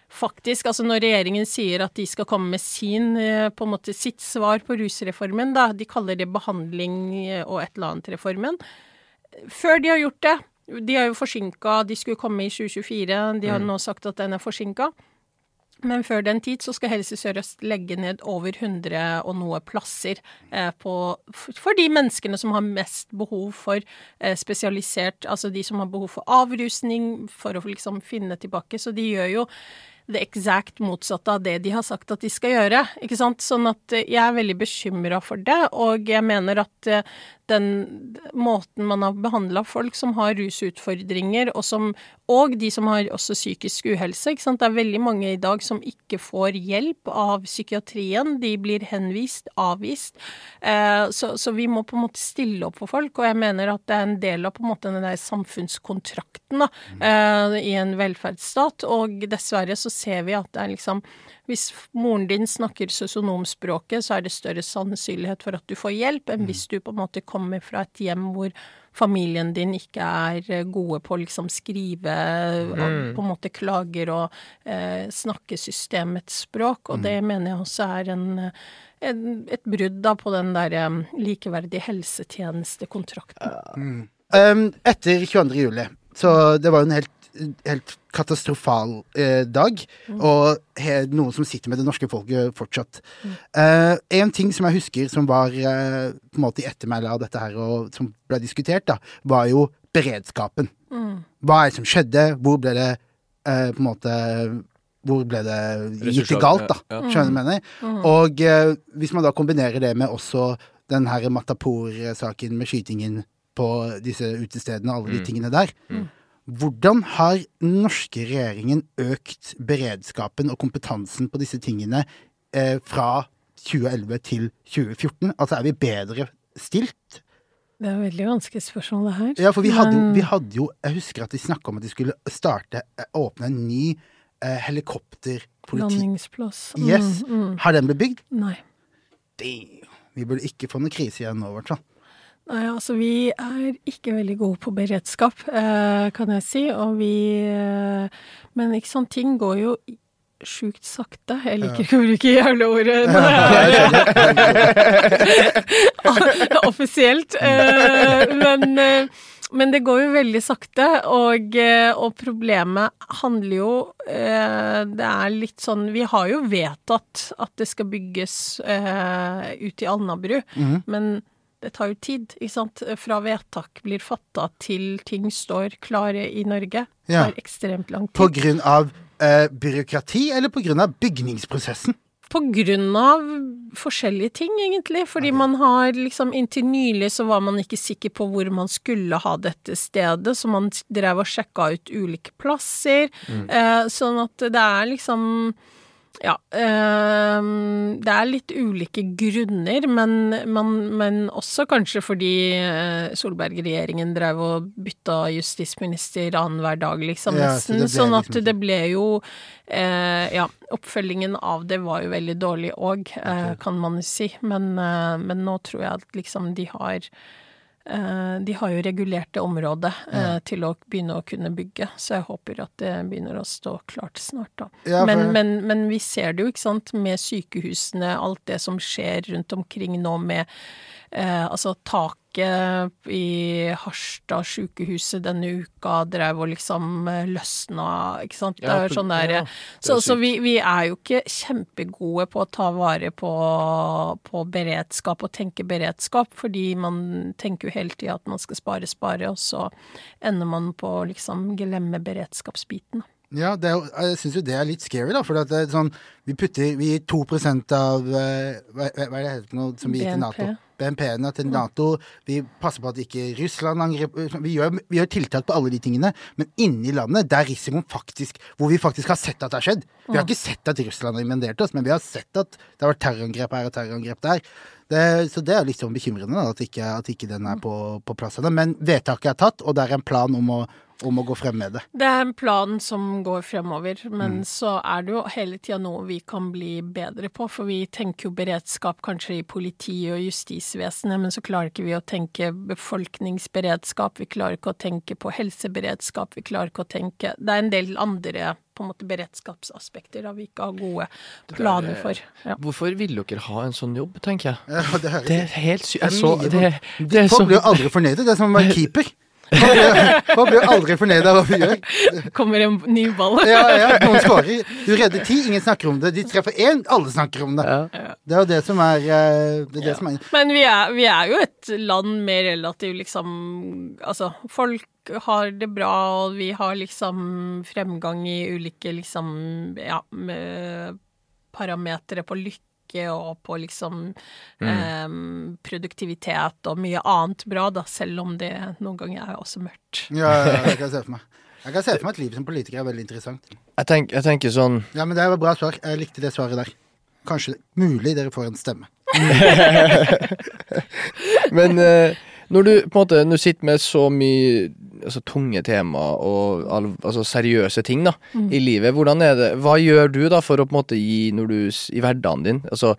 faktisk Altså når regjeringen sier at de skal komme med sin, eh, på en måte sitt svar på rusreformen, da, de kaller det behandling eh, og et eller annet-reformen. Før de har gjort det De er jo forsinka, de skulle komme i 2024, de har mm. nå sagt at den er forsinka. Men før den tid så skal Helse Sør-Øst legge ned over 100 og noe plasser eh, på, for de menneskene som har mest behov for eh, spesialisert Altså de som har behov for avrusning, for å liksom finne tilbake. Så de gjør jo det eksakt motsatte av det de har sagt at de skal gjøre. ikke sant? Sånn at eh, jeg er veldig bekymra for det, og jeg mener at eh, den måten man har behandla folk som har rusutfordringer, og, som, og de som har også psykisk uhelse. Ikke sant? Det er veldig mange i dag som ikke får hjelp av psykiatrien. De blir henvist, avvist. Eh, så, så, vi må på en måte stille opp for folk, og jeg mener at det er en del av på en måte den der samfunnskontrakten da, eh, i en velferdsstat. Og dessverre så ser vi at det er liksom hvis moren din snakker sosionomspråket, så er det større sannsynlighet for at du får hjelp, enn hvis mm. du på en måte kommer fra et hjem hvor familien din ikke er eh, gode på å liksom skrive mm. på en måte klager og eh, snakke systemets språk. Og det mm. mener jeg også er en, en, et brudd da på den der um, likeverdige helsetjenestekontrakten. Mm. Um, etter 22. juli, så det var jo en helt helt katastrofal eh, dag, mm. og he, noe som sitter med det norske folket fortsatt. Mm. Eh, en ting som jeg husker som var eh, på en måte i ettermælet av dette her, og som ble diskutert, da, var jo beredskapen. Mm. Hva er det som skjedde? Hvor ble det eh, på en måte hvor ble det gitt det galt, da? Ja, ja. Skjønner du hva jeg mener? Mm. Og eh, hvis man da kombinerer det med også den her Matapour-saken med skytingen på disse utestedene, alle de mm. tingene der, mm. Hvordan har den norske regjeringen økt beredskapen og kompetansen på disse tingene eh, fra 2011 til 2014? Altså, er vi bedre stilt? Det er et veldig vanskelig spørsmål, det her. Ja, for vi hadde, vi hadde jo Jeg husker at vi snakka om at de skulle starte, eh, åpne en ny eh, helikopterpoliti... Landingsplass. Mm, yes. Mm. Har den blitt bygd? Nei. Damn. Vi burde ikke få noen krise igjen nå, i hvert fall. Nei, altså vi er ikke veldig gode på beredskap, eh, kan jeg si. Og vi eh, Men ikke sånn, ting går jo sjukt sakte. Jeg liker ikke å bruke jævla ordet offisielt. Eh, men, men, det går jo veldig sakte, og, og, problemet handler jo Det er litt sånn Vi har jo vedtatt at det skal bygges ut i Alnabru, mm. men det tar jo tid, ikke sant. Fra vedtak blir fatta til ting står klare i Norge. Det ja. ekstremt lang tid. På grunn av eh, byråkrati, eller på grunn av bygningsprosessen? På grunn av forskjellige ting, egentlig. Fordi okay. man har liksom Inntil nylig så var man ikke sikker på hvor man skulle ha dette stedet, så man drev og sjekka ut ulike plasser. Mm. Eh, sånn at det er liksom ja. Øh, det er litt ulike grunner, men, men, men også kanskje fordi eh, Solberg-regjeringen drev og bytta justisminister annenhver dag, liksom, ja, nesten. Så sånn at liksom det ble jo øh, Ja, oppfølgingen av det var jo veldig dårlig òg, øh, okay. kan man jo si. Men, men, nå tror jeg at liksom de har Eh, de har jo regulert det området ja. Eh, til å begynne å kunne bygge, så jeg håper at det begynner å stå klart snart, da. Ja, for... men, men, men, vi ser det jo, ikke sant, med sykehusene, alt det som skjer rundt omkring nå med eh, altså taket i Harstad sykehuset denne uka drev og liksom eh, løsna, ikke sant. Det er sånn der, ja, så, så vi, vi, er jo ikke kjempegode på å ta vare på, på beredskap og tenke beredskap, fordi man tenker jo hele tida at man skal spare, spare, og så ender man på å liksom glemme beredskapsbiten. Ja, er, jeg syns jo det er litt scary, da. For er sånn, vi putter vi gir 2 av eh, hva, hva er det heter noe som vi gir til Nato? BNP-ene til Nato. Vi passer på at ikke Russland angriper vi gjør, vi gjør, tiltak på alle de tingene. Men inni landet, der risikoen faktisk Hvor vi faktisk har sett at det har skjedd. Vi har ikke sett at Russland har invadert oss, men vi har sett at det har vært terrorangrep her og terrorangrep der. Det, så det er litt sånn bekymrende da, at, ikke, at ikke den er på, på plass ennå. Men vedtaket er tatt, og det er en plan om å om å gå frem med det. Det er en plan som går fremover, men mm. så er det jo hele tida noe vi kan bli bedre på. For vi tenker jo beredskap kanskje i politi og justisvesenet, men så klarer ikke vi å tenke befolkningsberedskap, vi klarer ikke å tenke på helseberedskap, vi klarer ikke å tenke Det er en del andre på en måte beredskapsaspekter da vi ikke har gode planer for. Ja. Hvorfor vil dere ha en sånn jobb, tenker jeg. Ja, det, det, er helt sykt. Folk blir jo aldri fornøyde. Det er som å være keeper. Man blir aldri fornøyd av hva vi gjør. Kommer en ny ball. ja, ja, noen skårer. Du redder ti, ingen snakker om det. De treffer én, alle snakker om det. Ja. Det er jo det som er, eh, det er, det som er. Men vi er, vi er, jo et land med relativt liksom Altså, folk har det bra, og vi har liksom fremgang i ulike liksom ja, parametere på lykke lykke og på liksom mm. um, produktivitet og mye annet bra, da, selv om det noen ganger er også mørkt. Ja, ja, det kan jeg se for meg. Jeg kan se for meg at livet som politiker er veldig interessant. Jeg, tenk, jeg tenker sånn Ja, men det var bra svar. Jeg likte det svaret der. Kanskje mulig dere får en stemme. men uh, når du på en måte Når du sitter med så mye altså, tunge tema og altså, seriøse ting da, mm. i livet. Hvordan er det, Hva gjør du da for å på en måte gi når du, i hverdagen din? Altså,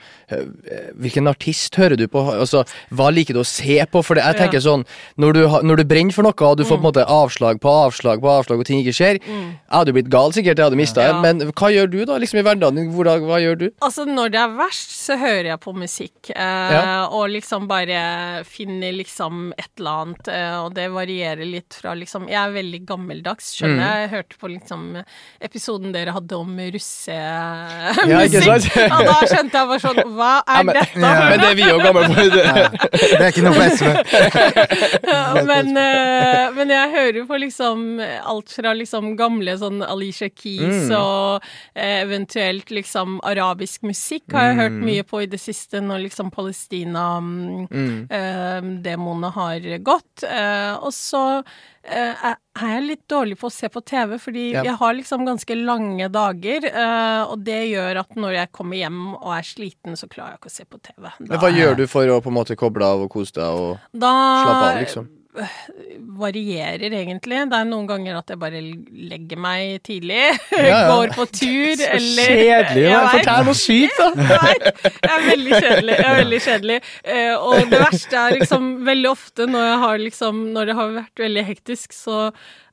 hvilken artist hører du på? Altså, hva liker du å se på? For jeg tenker sånn, når du, når du, brenner for noe og du får på en mm. måte avslag på avslag på avslag og ting ikke skjer mm. Jeg hadde blitt gal sikkert, jeg hadde mista ja. men hva gjør du da liksom i hverdagen din? Hvordan, hva gjør du? Altså Når det er verst, så hører jeg på musikk. Eh, ja. Og liksom bare finner liksom et eller annet, eh, og det varierer litt fra liksom Jeg er veldig gammeldags, skjønner jeg. Mm. Jeg hørte på liksom episoden dere hadde om russemusikk. Ja, og da skjønte jeg bare sånn Hva er ja, men, dette? Ja. Men det er vi jo gamle på. Det. det er ikke noe for SV. men, uh, men, jeg hører på liksom alt fra liksom gamle sånn Alicia Keys mm. og uh, eventuelt liksom arabisk musikk har jeg mm. hørt mye på i det siste når liksom Palestina-demoene mm. uh, har gått. og så uh, er jeg litt dårlig på å se på TV, fordi ja. jeg har liksom ganske lange dager. Uh, og det gjør at når jeg kommer hjem og er sliten, så klarer jeg ikke å se på TV. Da, Men hva gjør du for å på en måte koble av og kose deg og da, slappe av, liksom? Varierer egentlig. Det er noen ganger at jeg bare legger meg tidlig, ja, ja. går på tur, så eller Kjedelig! Ja, Fortell noe sykt, da! Nei, jeg er veldig kjedelig. Jeg er veldig kjedelig. Uh, og det verste er liksom veldig ofte når, jeg har liksom, når det har vært veldig hektisk, så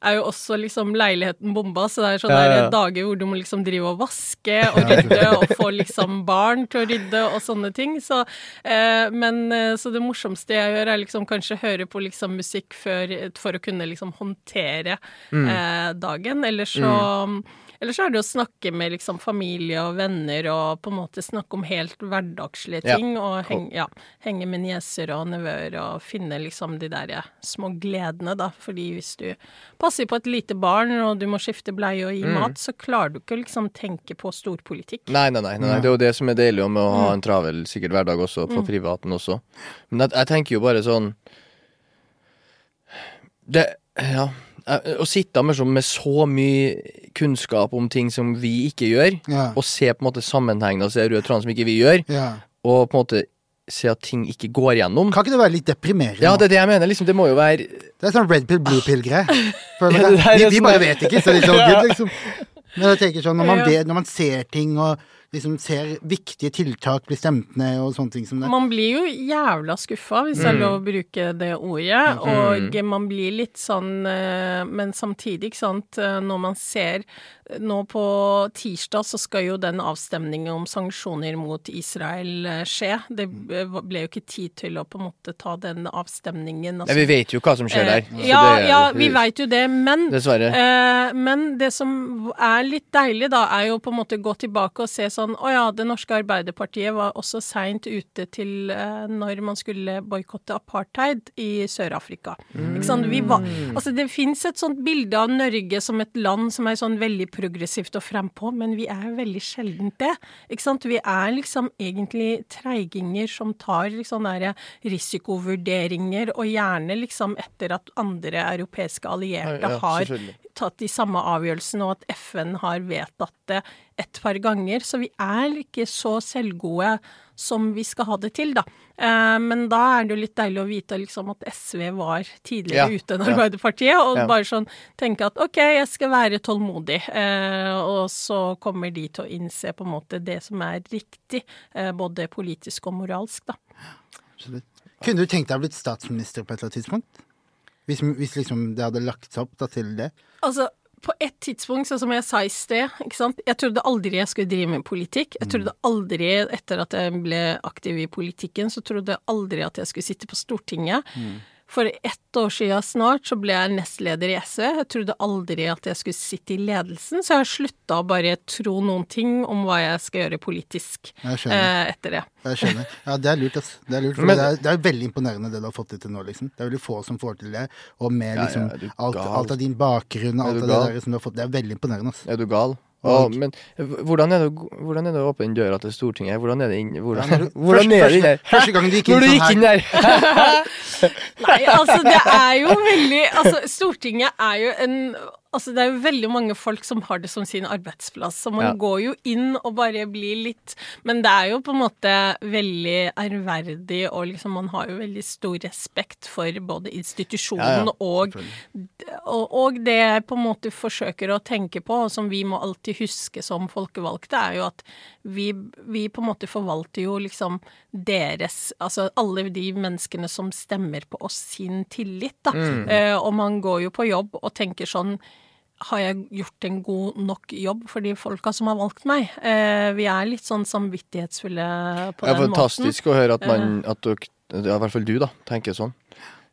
er jo også liksom leiligheten bomba, så det er sånne ja, ja. dager hvor du må liksom drive og vaske og rydde og få liksom barn til å rydde og sånne ting. Så, eh, men, eh, så det morsomste jeg gjør, er liksom kanskje høre på liksom musikk før, for å kunne liksom håndtere mm. eh, dagen. Eller så mm eller så er det å snakke med liksom familie og venner og på en måte snakke om helt hverdagslige ting. Ja. Og henge, ja, henge, med nieser og nevøer og finne liksom de der små gledene, da. Fordi hvis du passer på et lite barn og du må skifte bleie og gi mm. mat, så klarer du ikke å liksom tenke på storpolitikk. Nei, nei, nei, nei, Det er jo det som er deilig med å ha mm. en travel sikkert hverdag også, på mm. privaten også. Men jeg, jeg tenker jo bare sånn det Ja Eh, å sitte med så, med så, mye kunnskap om ting som vi ikke gjør, ja. og se på en måte sammenhengen og se røde tråder som ikke vi gjør, ja. og på en måte se at ting ikke går gjennom. Kan ikke det være litt deprimerende? Ja, det er det jeg mener. Liksom, det må jo være Det er sånn red pill, blue pill-greie. vi, vi, bare vet ikke, så det er så good, liksom. Men jeg tenker sånn, når man, vet, når man ser ting og liksom ser viktige tiltak bli stemt ned og sånne ting som det. Man blir jo jævla skuffa, hvis det er mm. lov å bruke det ordet. Mm. Og man blir litt sånn eh, Men samtidig, ikke sant, eh, når man ser nå på tirsdag så skal jo den avstemningen om sanksjoner mot Israel eh, skje. Det ble jo ikke tid til å på en måte ta den avstemningen. Altså. Ja, vi vet jo hva som skjer der. ja, det, ja, vi vet jo det, men Dessverre. Eh, men det som er litt deilig, da, er jo på en måte gå tilbake og se sånn Å ja, det norske Arbeiderpartiet var også seint ute til eh, når man skulle boikotte apartheid i Sør-Afrika. Mm. Ikke sant? Vi var, altså, det fins et sånt bilde av Norge som et land som er sånn veldig progressivt og frempå, men vi er veldig sjeldent det. Ikke sant? Vi er liksom egentlig treiginger som tar liksom der risikovurderinger, og gjerne liksom etter at andre europeiske allierte ja, ja, har tatt de samme avgjørelsene, og at FN har vedtatt det et par ganger, så vi er ikke så selvgode som vi skal ha det til, da. Eh, men da er det jo litt deilig å vite liksom, at SV var tidligere ja, ute enn Arbeiderpartiet, og ja. bare sånn tenke at ok, jeg skal være tålmodig, eh, og så kommer de til å innse på en måte det som er riktig, eh, både politisk og moralsk, da. Absolutt. Kunne du tenkt deg å blitt statsminister på et eller annet tidspunkt? Hvis, hvis liksom det hadde lagt seg opp da, til det? Altså, på et tidspunkt, sånn som jeg sa i sted, Jeg trodde aldri jeg skulle drive med politikk. Jeg trodde aldri, etter at jeg ble aktiv i politikken, så trodde jeg aldri at jeg skulle sitte på Stortinget. Mm. For ett år siden snart så ble jeg nestleder i SV. Jeg trodde aldri at jeg skulle sitte i ledelsen, så jeg har slutta å bare tro noen ting om hva jeg skal gjøre politisk eh, etter det. Jeg skjønner. Ja, det er lurt, ass. Det er lurt. Men, det, er, det er veldig imponerende det du har fått til nå, liksom. Det er veldig få som får til det. Og med liksom ja, ja, alt, alt, av din bakgrunn, alt av det der som du har fått. Det er veldig imponerende, ass. Er du gal? Oh, men hvordan er, det, hvordan er det å åpne døra til Stortinget? Hvordan er det inn, hvordan, hvordan er det inn der? Første gang du gikk inn, sånn inn der. Nei, altså det er jo veldig Altså, Stortinget er jo en Altså, det er jo veldig mange folk som har det som sin arbeidsplass, så man ja. går jo inn og bare blir litt Men det er jo på en måte veldig ærverdig, og liksom man har jo veldig stor respekt for både institusjonen ja, ja. Og, og, og, det jeg på en måte forsøker å tenke på, og som vi må alltid huske som folkevalgte, er jo at vi, vi på en måte forvalter jo liksom deres Altså alle de menneskene som stemmer på oss, sin tillit, da. Mm. Uh, og man går jo på jobb og tenker sånn har jeg gjort en god nok jobb for de folka som har valgt meg? Eh, vi er litt sånn samvittighetsfulle på den måten. Det er fantastisk å høre at man, eh. at du, ja, i hvert fall du, da, tenker sånn.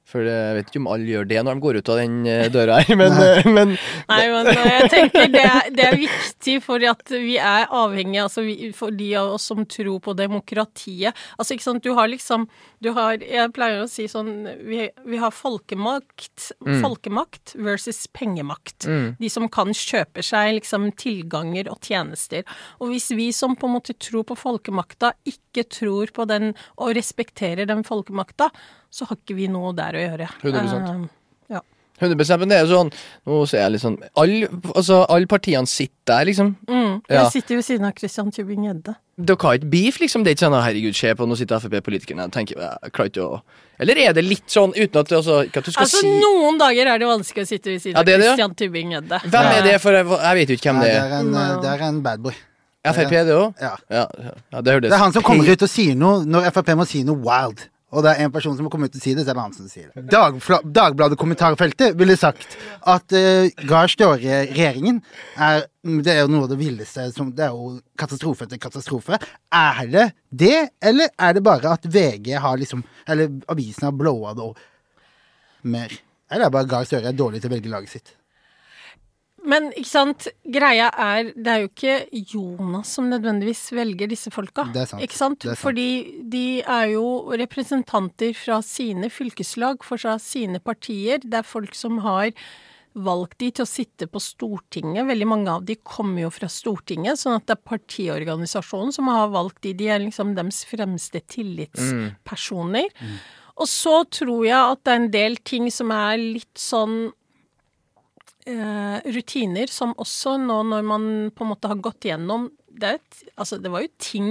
For jeg vet ikke om alle gjør det når de går ut av den eh, døra her, men, eh, men Nei, men eh, jeg tenker det er, det er viktig for at vi er avhengige, altså vi, for de av oss som tror på demokratiet. Altså, ikke sant, du har liksom Du har Jeg pleier å si sånn Vi, vi har folkemakt, mm. folkemakt versus pengemakt. Mm. De som kan kjøpe seg liksom tilganger og tjenester. Og hvis vi som på en måte tror på folkemakta, ikke tror på den og respekterer den folkemakta, så har ikke vi noe der å gjøre. 100 uh, ja. 100 men det er jo sånn Nå ser jeg litt sånn Alle altså, all partiene sitter der, liksom. Mm, jeg ja. sitter ved siden av Christian Tybing-Gjedde. Dere har ikke beef, liksom? Det er ikke sånn 'herregud, se på, nå sitter Frp-politikerne' og tenker jeg klarer ikke å Eller er det litt sånn uten at, altså, at du skal altså, si Noen dager er det vanskelig å sitte ved siden av ja, Christian Tybing-Gjedde. Hvem er det, for jeg, jeg, vet jo ikke hvem det er. Det er en, det er en badboy. Frp, det òg? Ja. Ja, ja. det, det, er han som kommer ut og sier noe når Frp må si noe wild og det er en person som må komme ut og si det, så er det han som sier det. Dagbladet-kommentarfeltet ville sagt at uh, Gahr Støre-regjeringen er Det er jo noe av det villeste som Det er jo katastrofe etter katastrofe. Er det det, eller er det bare at VG har liksom Eller avisen har blowa det mer? Eller er det bare Gahr Støre er dårlig til å velge laget sitt? Men ikke sant, greia er Det er jo ikke Jonas som nødvendigvis velger disse folka. Det er sant. Ikke sant? sant. Fordi de er jo representanter fra sine fylkeslag, fra sine partier. Det er folk som har valgt de til å sitte på Stortinget. Veldig mange av de kommer jo fra Stortinget, sånn at det er partiorganisasjonen som har valgt de. De er liksom deres fremste tillitspersoner. Mm. Mm. Og så tror jeg at det er en del ting som er litt sånn rutiner som også nå når man på en måte har gått gjennom det, altså det var jo ting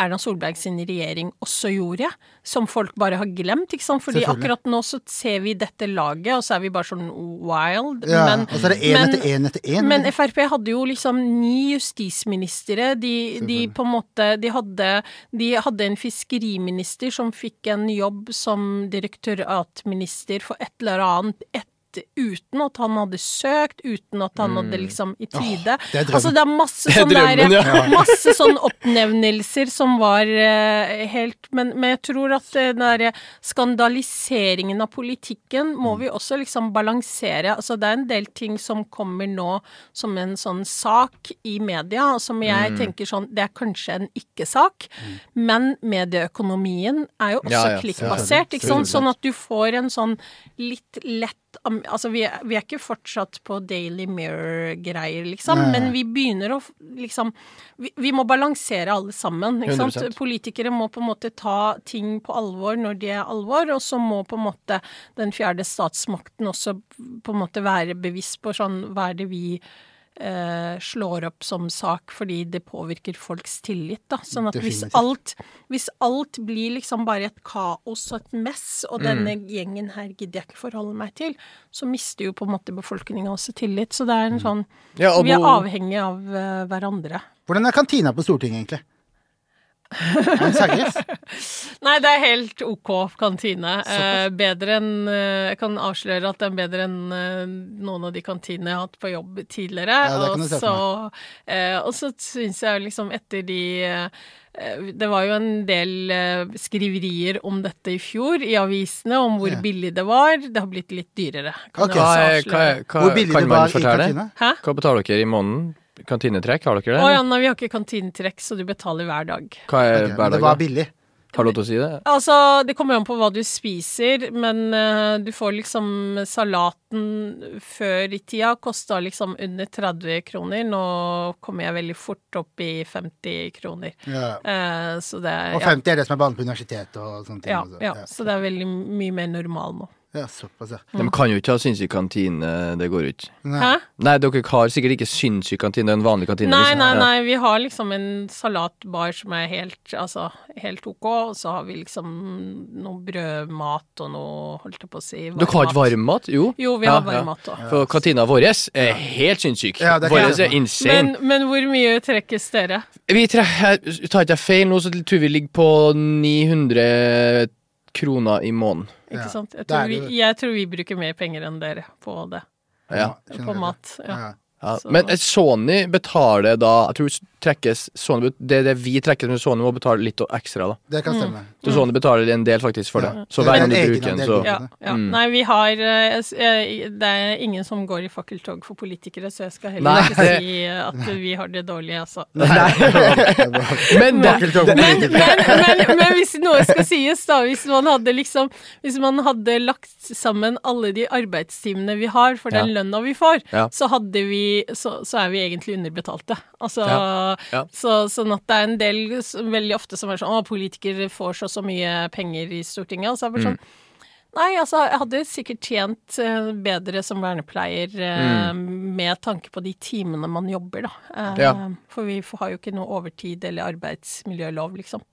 Erna Solberg sin regjering også gjorde, som folk bare har glemt. ikke sant? Fordi akkurat nå så ser vi dette laget, og så er vi bare sånn wild. Ja, men, og så er det én etter én etter én. Men Frp hadde jo liksom ni justisministre. De, de, på en måte De hadde, de hadde en fiskeriminister som fikk en jobb som direktoratminister for et eller annet. Et uten at han hadde søkt, uten at han hadde mm. liksom i tide. Oh, det altså det er masse sånn der, ja. masse sånn oppnevnelser som var uh, helt men, men, jeg tror at den derre skandaliseringen av politikken må mm. vi også liksom balansere. Altså det er en del ting som kommer nå som en sånn sak i media, som jeg mm. tenker sånn Det er kanskje en ikke-sak, mm. men medieøkonomien er jo også ja, ja, klikkbasert, ikke sant? Sånn at du får en sånn litt lett Altså, vi er, vi er, ikke fortsatt på Daily Mirror-greier, liksom, Nei. men vi begynner å liksom vi, vi må balansere alle sammen, ikke 100%. sant. Politikere må på en måte ta ting på alvor når de er alvor, og så må på en måte den fjerde statsmakten også på en måte være bevisst på sånn Hva er det vi eh, slår opp som sak fordi det påvirker folks tillit, da. Sånn at hvis alt, hvis alt blir liksom bare et kaos og et mess, og mm. denne gjengen her gidder jeg ikke forholde meg til, så mister jo på en måte befolkninga også tillit. Så det er en mm. sånn ja, Vi er avhengige av uh, hverandre. Hvordan er kantina på Stortinget, egentlig? Nei, det er helt OK kantine. Eh, bedre enn eh, Jeg kan avsløre at det er bedre enn eh, noen av de kantinene jeg har hatt på jobb tidligere. Ja, og, så, eh, og så syns jeg liksom etter de eh, det var jo en del eh, skriverier om dette i fjor i avisene, om hvor yeah. billig det var. Det har blitt litt dyrere. Kan okay. hva, hva, hva, hvor billig det var i kantina? Hæ? Hva betaler dere i måneden? Kantinetrekk, har dere det? Å ja, nei, vi har ikke kantinetrekk, så du betaler hver dag. Hva er okay, hver dag? Det var billig. Har du lov til å si det? Altså, Det kommer jo an på hva du spiser, men uh, du får liksom Salaten før i tida kosta liksom under 30 kroner. Nå kommer jeg veldig fort opp i 50 kroner. Ja. Uh, så det, og 50 ja. er det som er vanlig på universitetet og sånne ting? Ja, ja, ja, så det er veldig mye mer normal nå. Ja, såpass, ja. De kan jo ikke ha sinnssyk kantine, det går jo ikke. Hæ? Nei, dere har sikkert ikke sinnssyk kantine, det er en vanlig kantine. Nei, liksom. nei, nei, vi har liksom en salatbar som er helt, altså, helt ok, og så har vi liksom noe brødmat og noe, holdt jeg på å si Dere har ikke varmmat? Jo. Jo, vi har ja, varmmat òg. Ja. For kantina vår er helt sinnssyk. Ja, vår er insane. Men, men, hvor mye trekkes dere? Vi trekker, tar ikke jeg feil nå, så tror vi ligger på 900 kroner i måneden. Ikke sant? Jeg tror, vi, jeg tror, vi, bruker mer penger enn dere på det. Ja. På mat. Ja. Ja, men Sony betaler da Jeg tror trekkes Sony, det, det vi trekker med Sony, må betale litt ekstra, da. Det kan stemme. Mm. Så Sony betaler en del faktisk for det. Så hver gang du bruker den, så ja, ja. Mm. Nei, vi har eh, Det er ingen som går i fakkeltog for politikere, så jeg skal heller Nei. ikke si at vi har det dårlig, altså. men, men, men, men, hvis noe skal sies, da, hvis man hadde liksom Hvis man hadde lagt sammen alle de arbeidstimene vi har for den lønna vi får, så hadde vi så, så, er vi egentlig underbetalte. Altså, ja. Ja. Så, sånn at det er en del veldig ofte som er sånn Å, politikere får så så mye penger i Stortinget. Og så er det sånn mm. Nei, altså, jeg hadde sikkert tjent uh, bedre som vernepleier uh, mm. med tanke på de timene man jobber, da. Uh, ja. For vi har jo ikke noe overtid eller arbeidsmiljølov, liksom.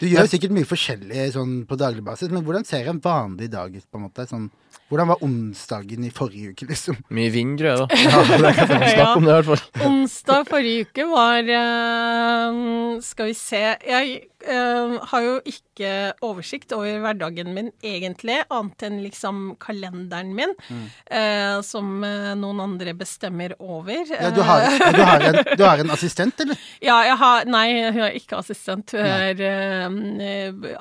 Du gjør sikkert mye forskjellig sånn på daglig basis, men hvordan ser en vanlig dag ut, på en måte? Sånn hvordan var onsdagen i forrige uke, liksom? Mye vind, tror jeg, da. Ja, det kan vi snakke om det, i hvert fall. Onsdag forrige uke var uh, Skal vi se Jeg uh, har jo ikke oversikt over hverdagen min, egentlig, annet enn liksom kalenderen min, mm. uh, som noen andre bestemmer over. Ja, du har, du, har en, du har, en, assistent, eller? Ja, jeg har Nei, hun er ikke assistent. Er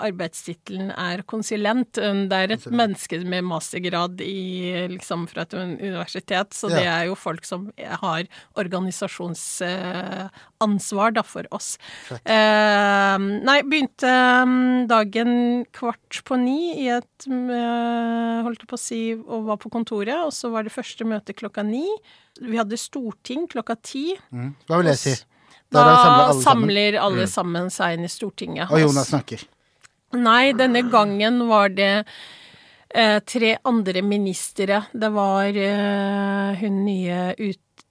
Arbeidstittelen er konsulent. Det er et menneske med mastergrad i, liksom, fra et universitet, så ja. det er jo folk som har organisasjonsansvar da, for oss. Eh, nei, begynte mm, dagen kvart på ni i et eh, Holdt jeg på å si og var på kontoret, og så var det første møte klokka ni. Vi hadde storting klokka ti. Mm. Hva vil det si? Da, da alle samler alle mm. sammen seg inn i Stortinget. Og Jonas snakker? Nei, denne gangen var det eh, tre andre ministre. Det var eh, hun nye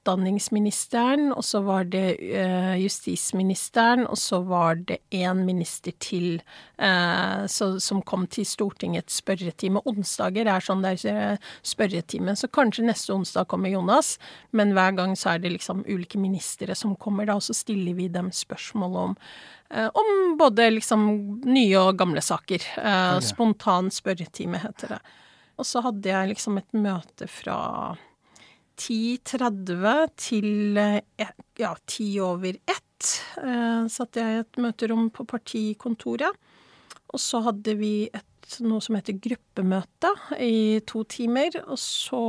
utdanningsministeren, og så var det eh, justisministeren, og så var det én minister til eh, så, som kom til Stortingets spørretime. Onsdager er sånn der eh, spørretime, så kanskje neste onsdag kommer Jonas, men hver gang så er det liksom ulike ministre som kommer, da, og så stiller vi dem spørsmål om Eh, om både liksom nye og gamle saker. Spontan spørretime, heter det. Og så hadde jeg liksom et møte fra 10.30 til eh, ja, ti over ett. Eh, satt jeg i et møterom på partikontoret. Og så hadde vi et, noe som heter gruppemøte i to timer. Og så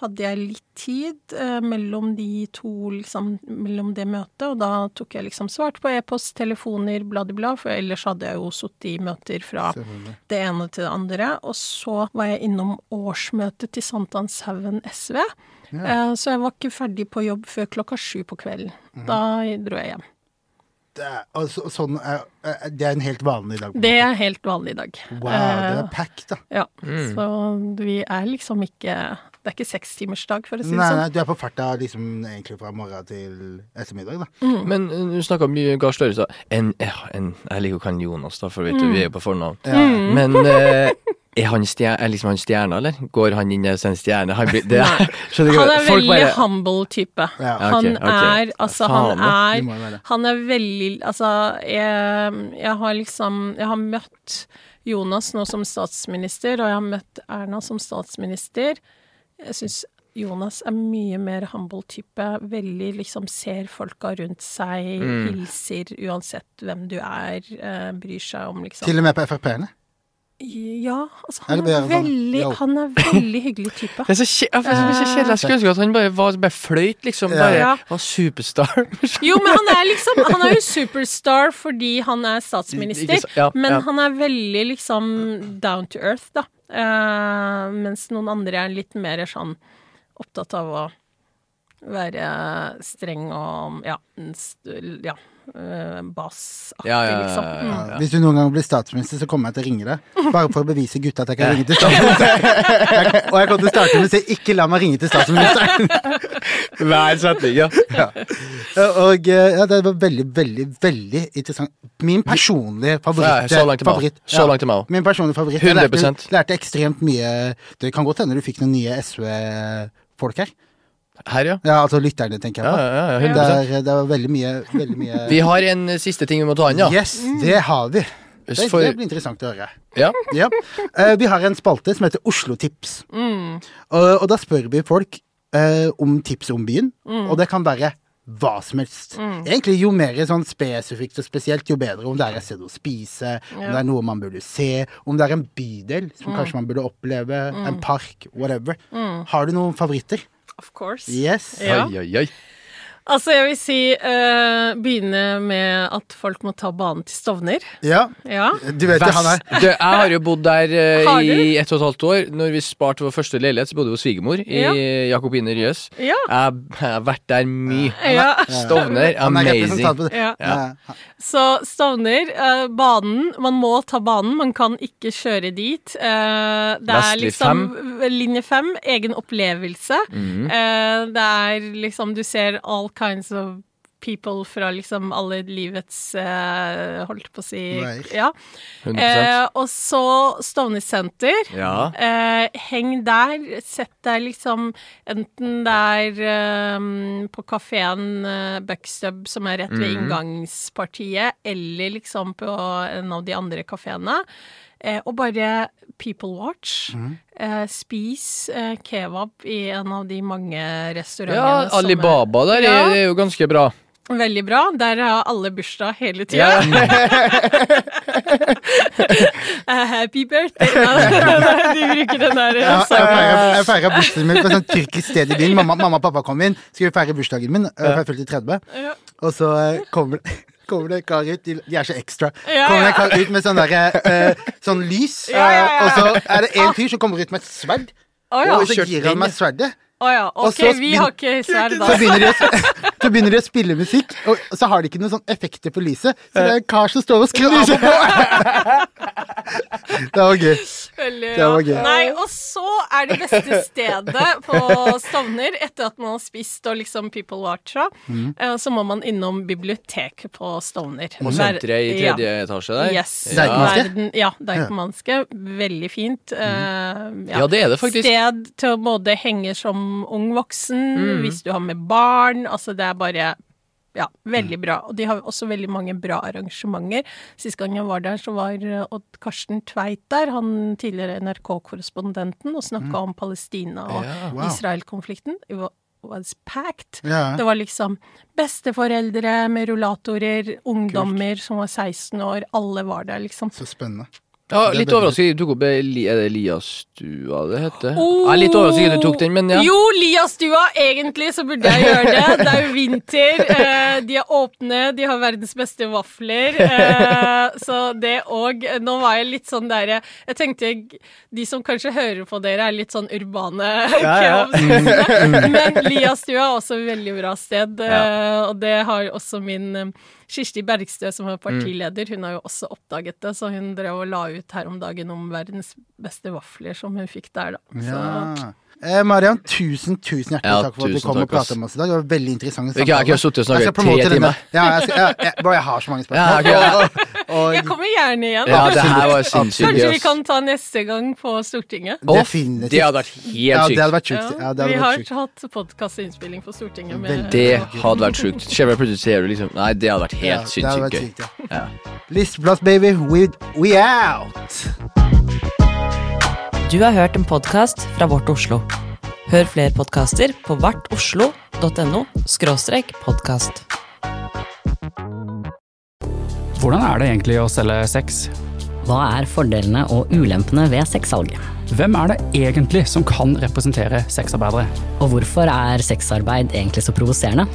hadde jeg litt tid eh, mellom de to, liksom, mellom det møtet, og da tok jeg liksom svart på e-post, telefoner, blad for ellers hadde jeg jo sittet i møter fra det ene til det andre. Og så var jeg innom årsmøtet til Sankthanshaugen SV, ja. eh, så jeg var ikke ferdig på jobb før klokka sju på kvelden. Mm. Da dro jeg hjem. Det er, altså, sånn er, det er en helt vanlig dag? Det er helt vanlig dag. Wow, det er packed, da. Ja. Mm. Så vi er liksom ikke det er ikke sekstimersdag, for å si det sånn. nei, du er på farta liksom egentlig fra morgen til ettermiddag, da. Mm. Men du snakka mye Gahr Støre sa en, Jeg liker å kalle Jonas, da, for vet du, Mm. vi er jo på fornavn. Ja. Men uh, er han stjer, er liksom han stjerna, eller? Går han inn som en stjerne? Han, blir, det, skjønner Han er folk veldig bare- humble type. Ja. Han okay, okay. er Altså, han er. Han er veldig Altså, jeg, jeg har liksom Jeg har møtt Jonas nå som statsminister, og jeg har møtt Erna som statsminister. Jeg syns Jonas er mye mer humble type. Veldig liksom ser folka rundt seg, Mm. hilser uansett hvem du er, eh, bryr seg om liksom Til og med på Frp-ene. Ja, altså han er veldig. Han er veldig hyggelig type. Det er så så kjedelig. Jeg skulle ønske at han bare, var, bare fløyt, liksom. Ja. Bare Ja. var superstar. Jo, men han er liksom Han er jo superstar fordi han er statsminister. Så- ja, men ja. han er veldig liksom down to earth, da. Uh, mens noen andre er litt mer sånn opptatt av å være streng og ja, ja eh, bassaktig, Ja, ja, ja, liksom. Mm. ja. Hvis du noen gang blir statsminister, så kommer jeg til å ringe deg. Bare for å bevise gutta at jeg kan ringe til statsministeren. Og jeg kommer til å starte med å si 'ikke la meg ringe til statsministeren'. Hver setning, ja. Og eh, ja, det var veldig, veldig, veldig interessant. Min personlige favoritt. Ja, så langt til meg. favoritt Så langt til meg. Min personlige favoritt. Jeg lærte, 100%. lærte ekstremt mye Det kan godt hende du fikk noen nye SV-folk her. Her, ja. Ja, altså lytterne, tenker jeg på. ja, ja, Det, er, det er veldig mye, veldig mye Vi har en eh, siste ting vi må ta inn, ja. Yes, det har vi. Det, det blir interessant å høre. ja. Ja. Uh, vi har en spalte som heter Oslo Tips. Mm. Og, og da spør vi folk uh, om tips om byen, Mm. og det kan være hva som helst. Egentlig Jo mer sånn spesifikt og spesielt, jo bedre. Om det er et sted å spise, om det er noe man burde se, om det er en bydel Mm. som kanskje man burde oppleve, en park, whatever. Har du noen favoritter? Of course. Yes. Ja. Oi, oi, oi. Altså, jeg vil si uh, begynne med at folk må ta banen til Stovner. Ja. Ja. Du vet jo han er jeg har jo bodd der uh, i ett og et halvt år. Når vi sparte vår første leilighet, så bodde vi hos svigermor i Ja. Jakobine Ryes. Ja. Jeg, jeg har vært der mye. ja. Stovner, er amazing. Ja. Ja. Så Stovner, uh, banen Man må ta banen, man kan ikke kjøre dit. Uh, det er Vestlig liksom linje fem, egen opplevelse. Eh, det er liksom Du ser all kinds of people fra liksom alle livets eh, Holdt på å si Nei. Ja. 100 Eh, og så Stovner senter. Ja. Eh, heng der. Sett deg liksom Enten der er eh, på kafeen uh, Buckstub, som er rett ved inngangspartiet, eller liksom på en av de andre kafeene. Eh, og bare people watch. Eh, spis eh, kebab i en av de mange ja, restaurantene. som Ja, Alibaba der Ja. er, er jo ganske bra. Veldig bra. Der har alle bursdag hele tida. Eh, Happy birthday! De bruker den der Ja, jeg sangen. feira- bursdagen min på et sånt tyrkisk sted i byen. Mamma, mamma og pappa kom inn, skulle feire bursdagen min, for jeg fylte 30. Ja. Og så kommer det Kommer det en kar ut, de er så ekstra. Ja, Kommer det en kar ut med sånn derre uh, Sånn lys, Ja, ja, ja. øh, og så er det en fyr som kommer ut med et sverd, Oh, ja. og så gir han meg sverdet. Å ja. Ok, så vi har ikke sverd da. Så begynner, de å, så begynner de å spille musikk, og så har de ikke noen sånn effekter på lyset. Så det er en kar som står og skrur av på. Det var gøy. Veldig Det var gøy. Nei, og så er det beste stedet på Stovner, etter at man har spist og liksom people watcha, Mm. eh, så må man innom biblioteket på Stovner. Og senteret i ja. tredje etasje der. Yes. Deichmanske? Verden, ja, Deichmanske. Veldig fint. eh, Ja, det er det faktisk. Sted til å både henge som ung voksen, Mm. hvis du har med barn. Altså, det er bare ja, veldig bra. Og de har også veldig mange bra arrangementer. Sist gang jeg var der, så var eh, Odd Karsten Tveit der, han tidligere NRK-korrespondenten, og snakka om Palestina og yeah, Wow. Israel-konflikten. Was packed. Yeah. Det var liksom besteforeldre med rullatorer, ungdommer som var 16 år, alle var der, liksom. Så spennende. Ja, litt overraskende. Du tok opp Eli- Er det Elias-stua det heter? Oh! Jeg er litt overrasket du tok den, men ja. Jo, Liastua, egentlig så burde jeg gjøre det. Det er jo vinter. Eh, de er åpne, de har verdens beste vafler. Eh, så det òg Nå var jeg litt sånn derre Jeg tenkte de som kanskje hører på dere, er litt sånn urbane ja. kebabspesere. Men Liastua er også et veldig bra sted, eh, Ja. og det har også min eh, Kirsti Bergstø, som er partileder, hun har jo også oppdaget det, så hun drev og la ut her om dagen om verdens beste vafler som hun fikk der, da. Så Ja. Eh, Marian, tusen tusen hjertelig ja, takk for at du kom og pratet med oss i dag. Det var veldig interessant samtale. Jeg har ikke sittet og snakket i tre timer. Ja, jeg, skal, jeg, jeg, jeg, har så mange spørsmål. Ja, okay. og, jeg kommer gjerne igjen. Ja, det her var sinnssykt Kanskje vi kan ta neste gang på Stortinget? Definitivt. Det hadde vært helt sykt. Ja, det hadde vært sykt. Ja, vi har hatt podkastinnspilling på Stortinget. Med, det hadde vært sjukt. Skjønner plutselig ser du liksom Nei, det hadde vært helt sinnssykt gøy. Ja. Listeplass, baby. We, we out. Du har hørt en podkast fra Vårt Oslo. Hør flere podkaster på vartoslo.no podkast. Hvordan er det egentlig å selge sex? Hva er fordelene og ulempene ved sexsalget? Hvem er det egentlig som kan representere sexarbeidere? Og hvorfor er sexarbeid egentlig så provoserende?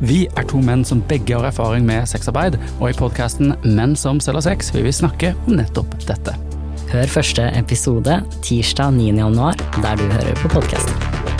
Vi er to menn som begge har erfaring med sexarbeid, og i podkasten Menn som selger sex vil vi snakke om nettopp dette. Hør første episode tirsdag 9. januar, der du hører på podkasten.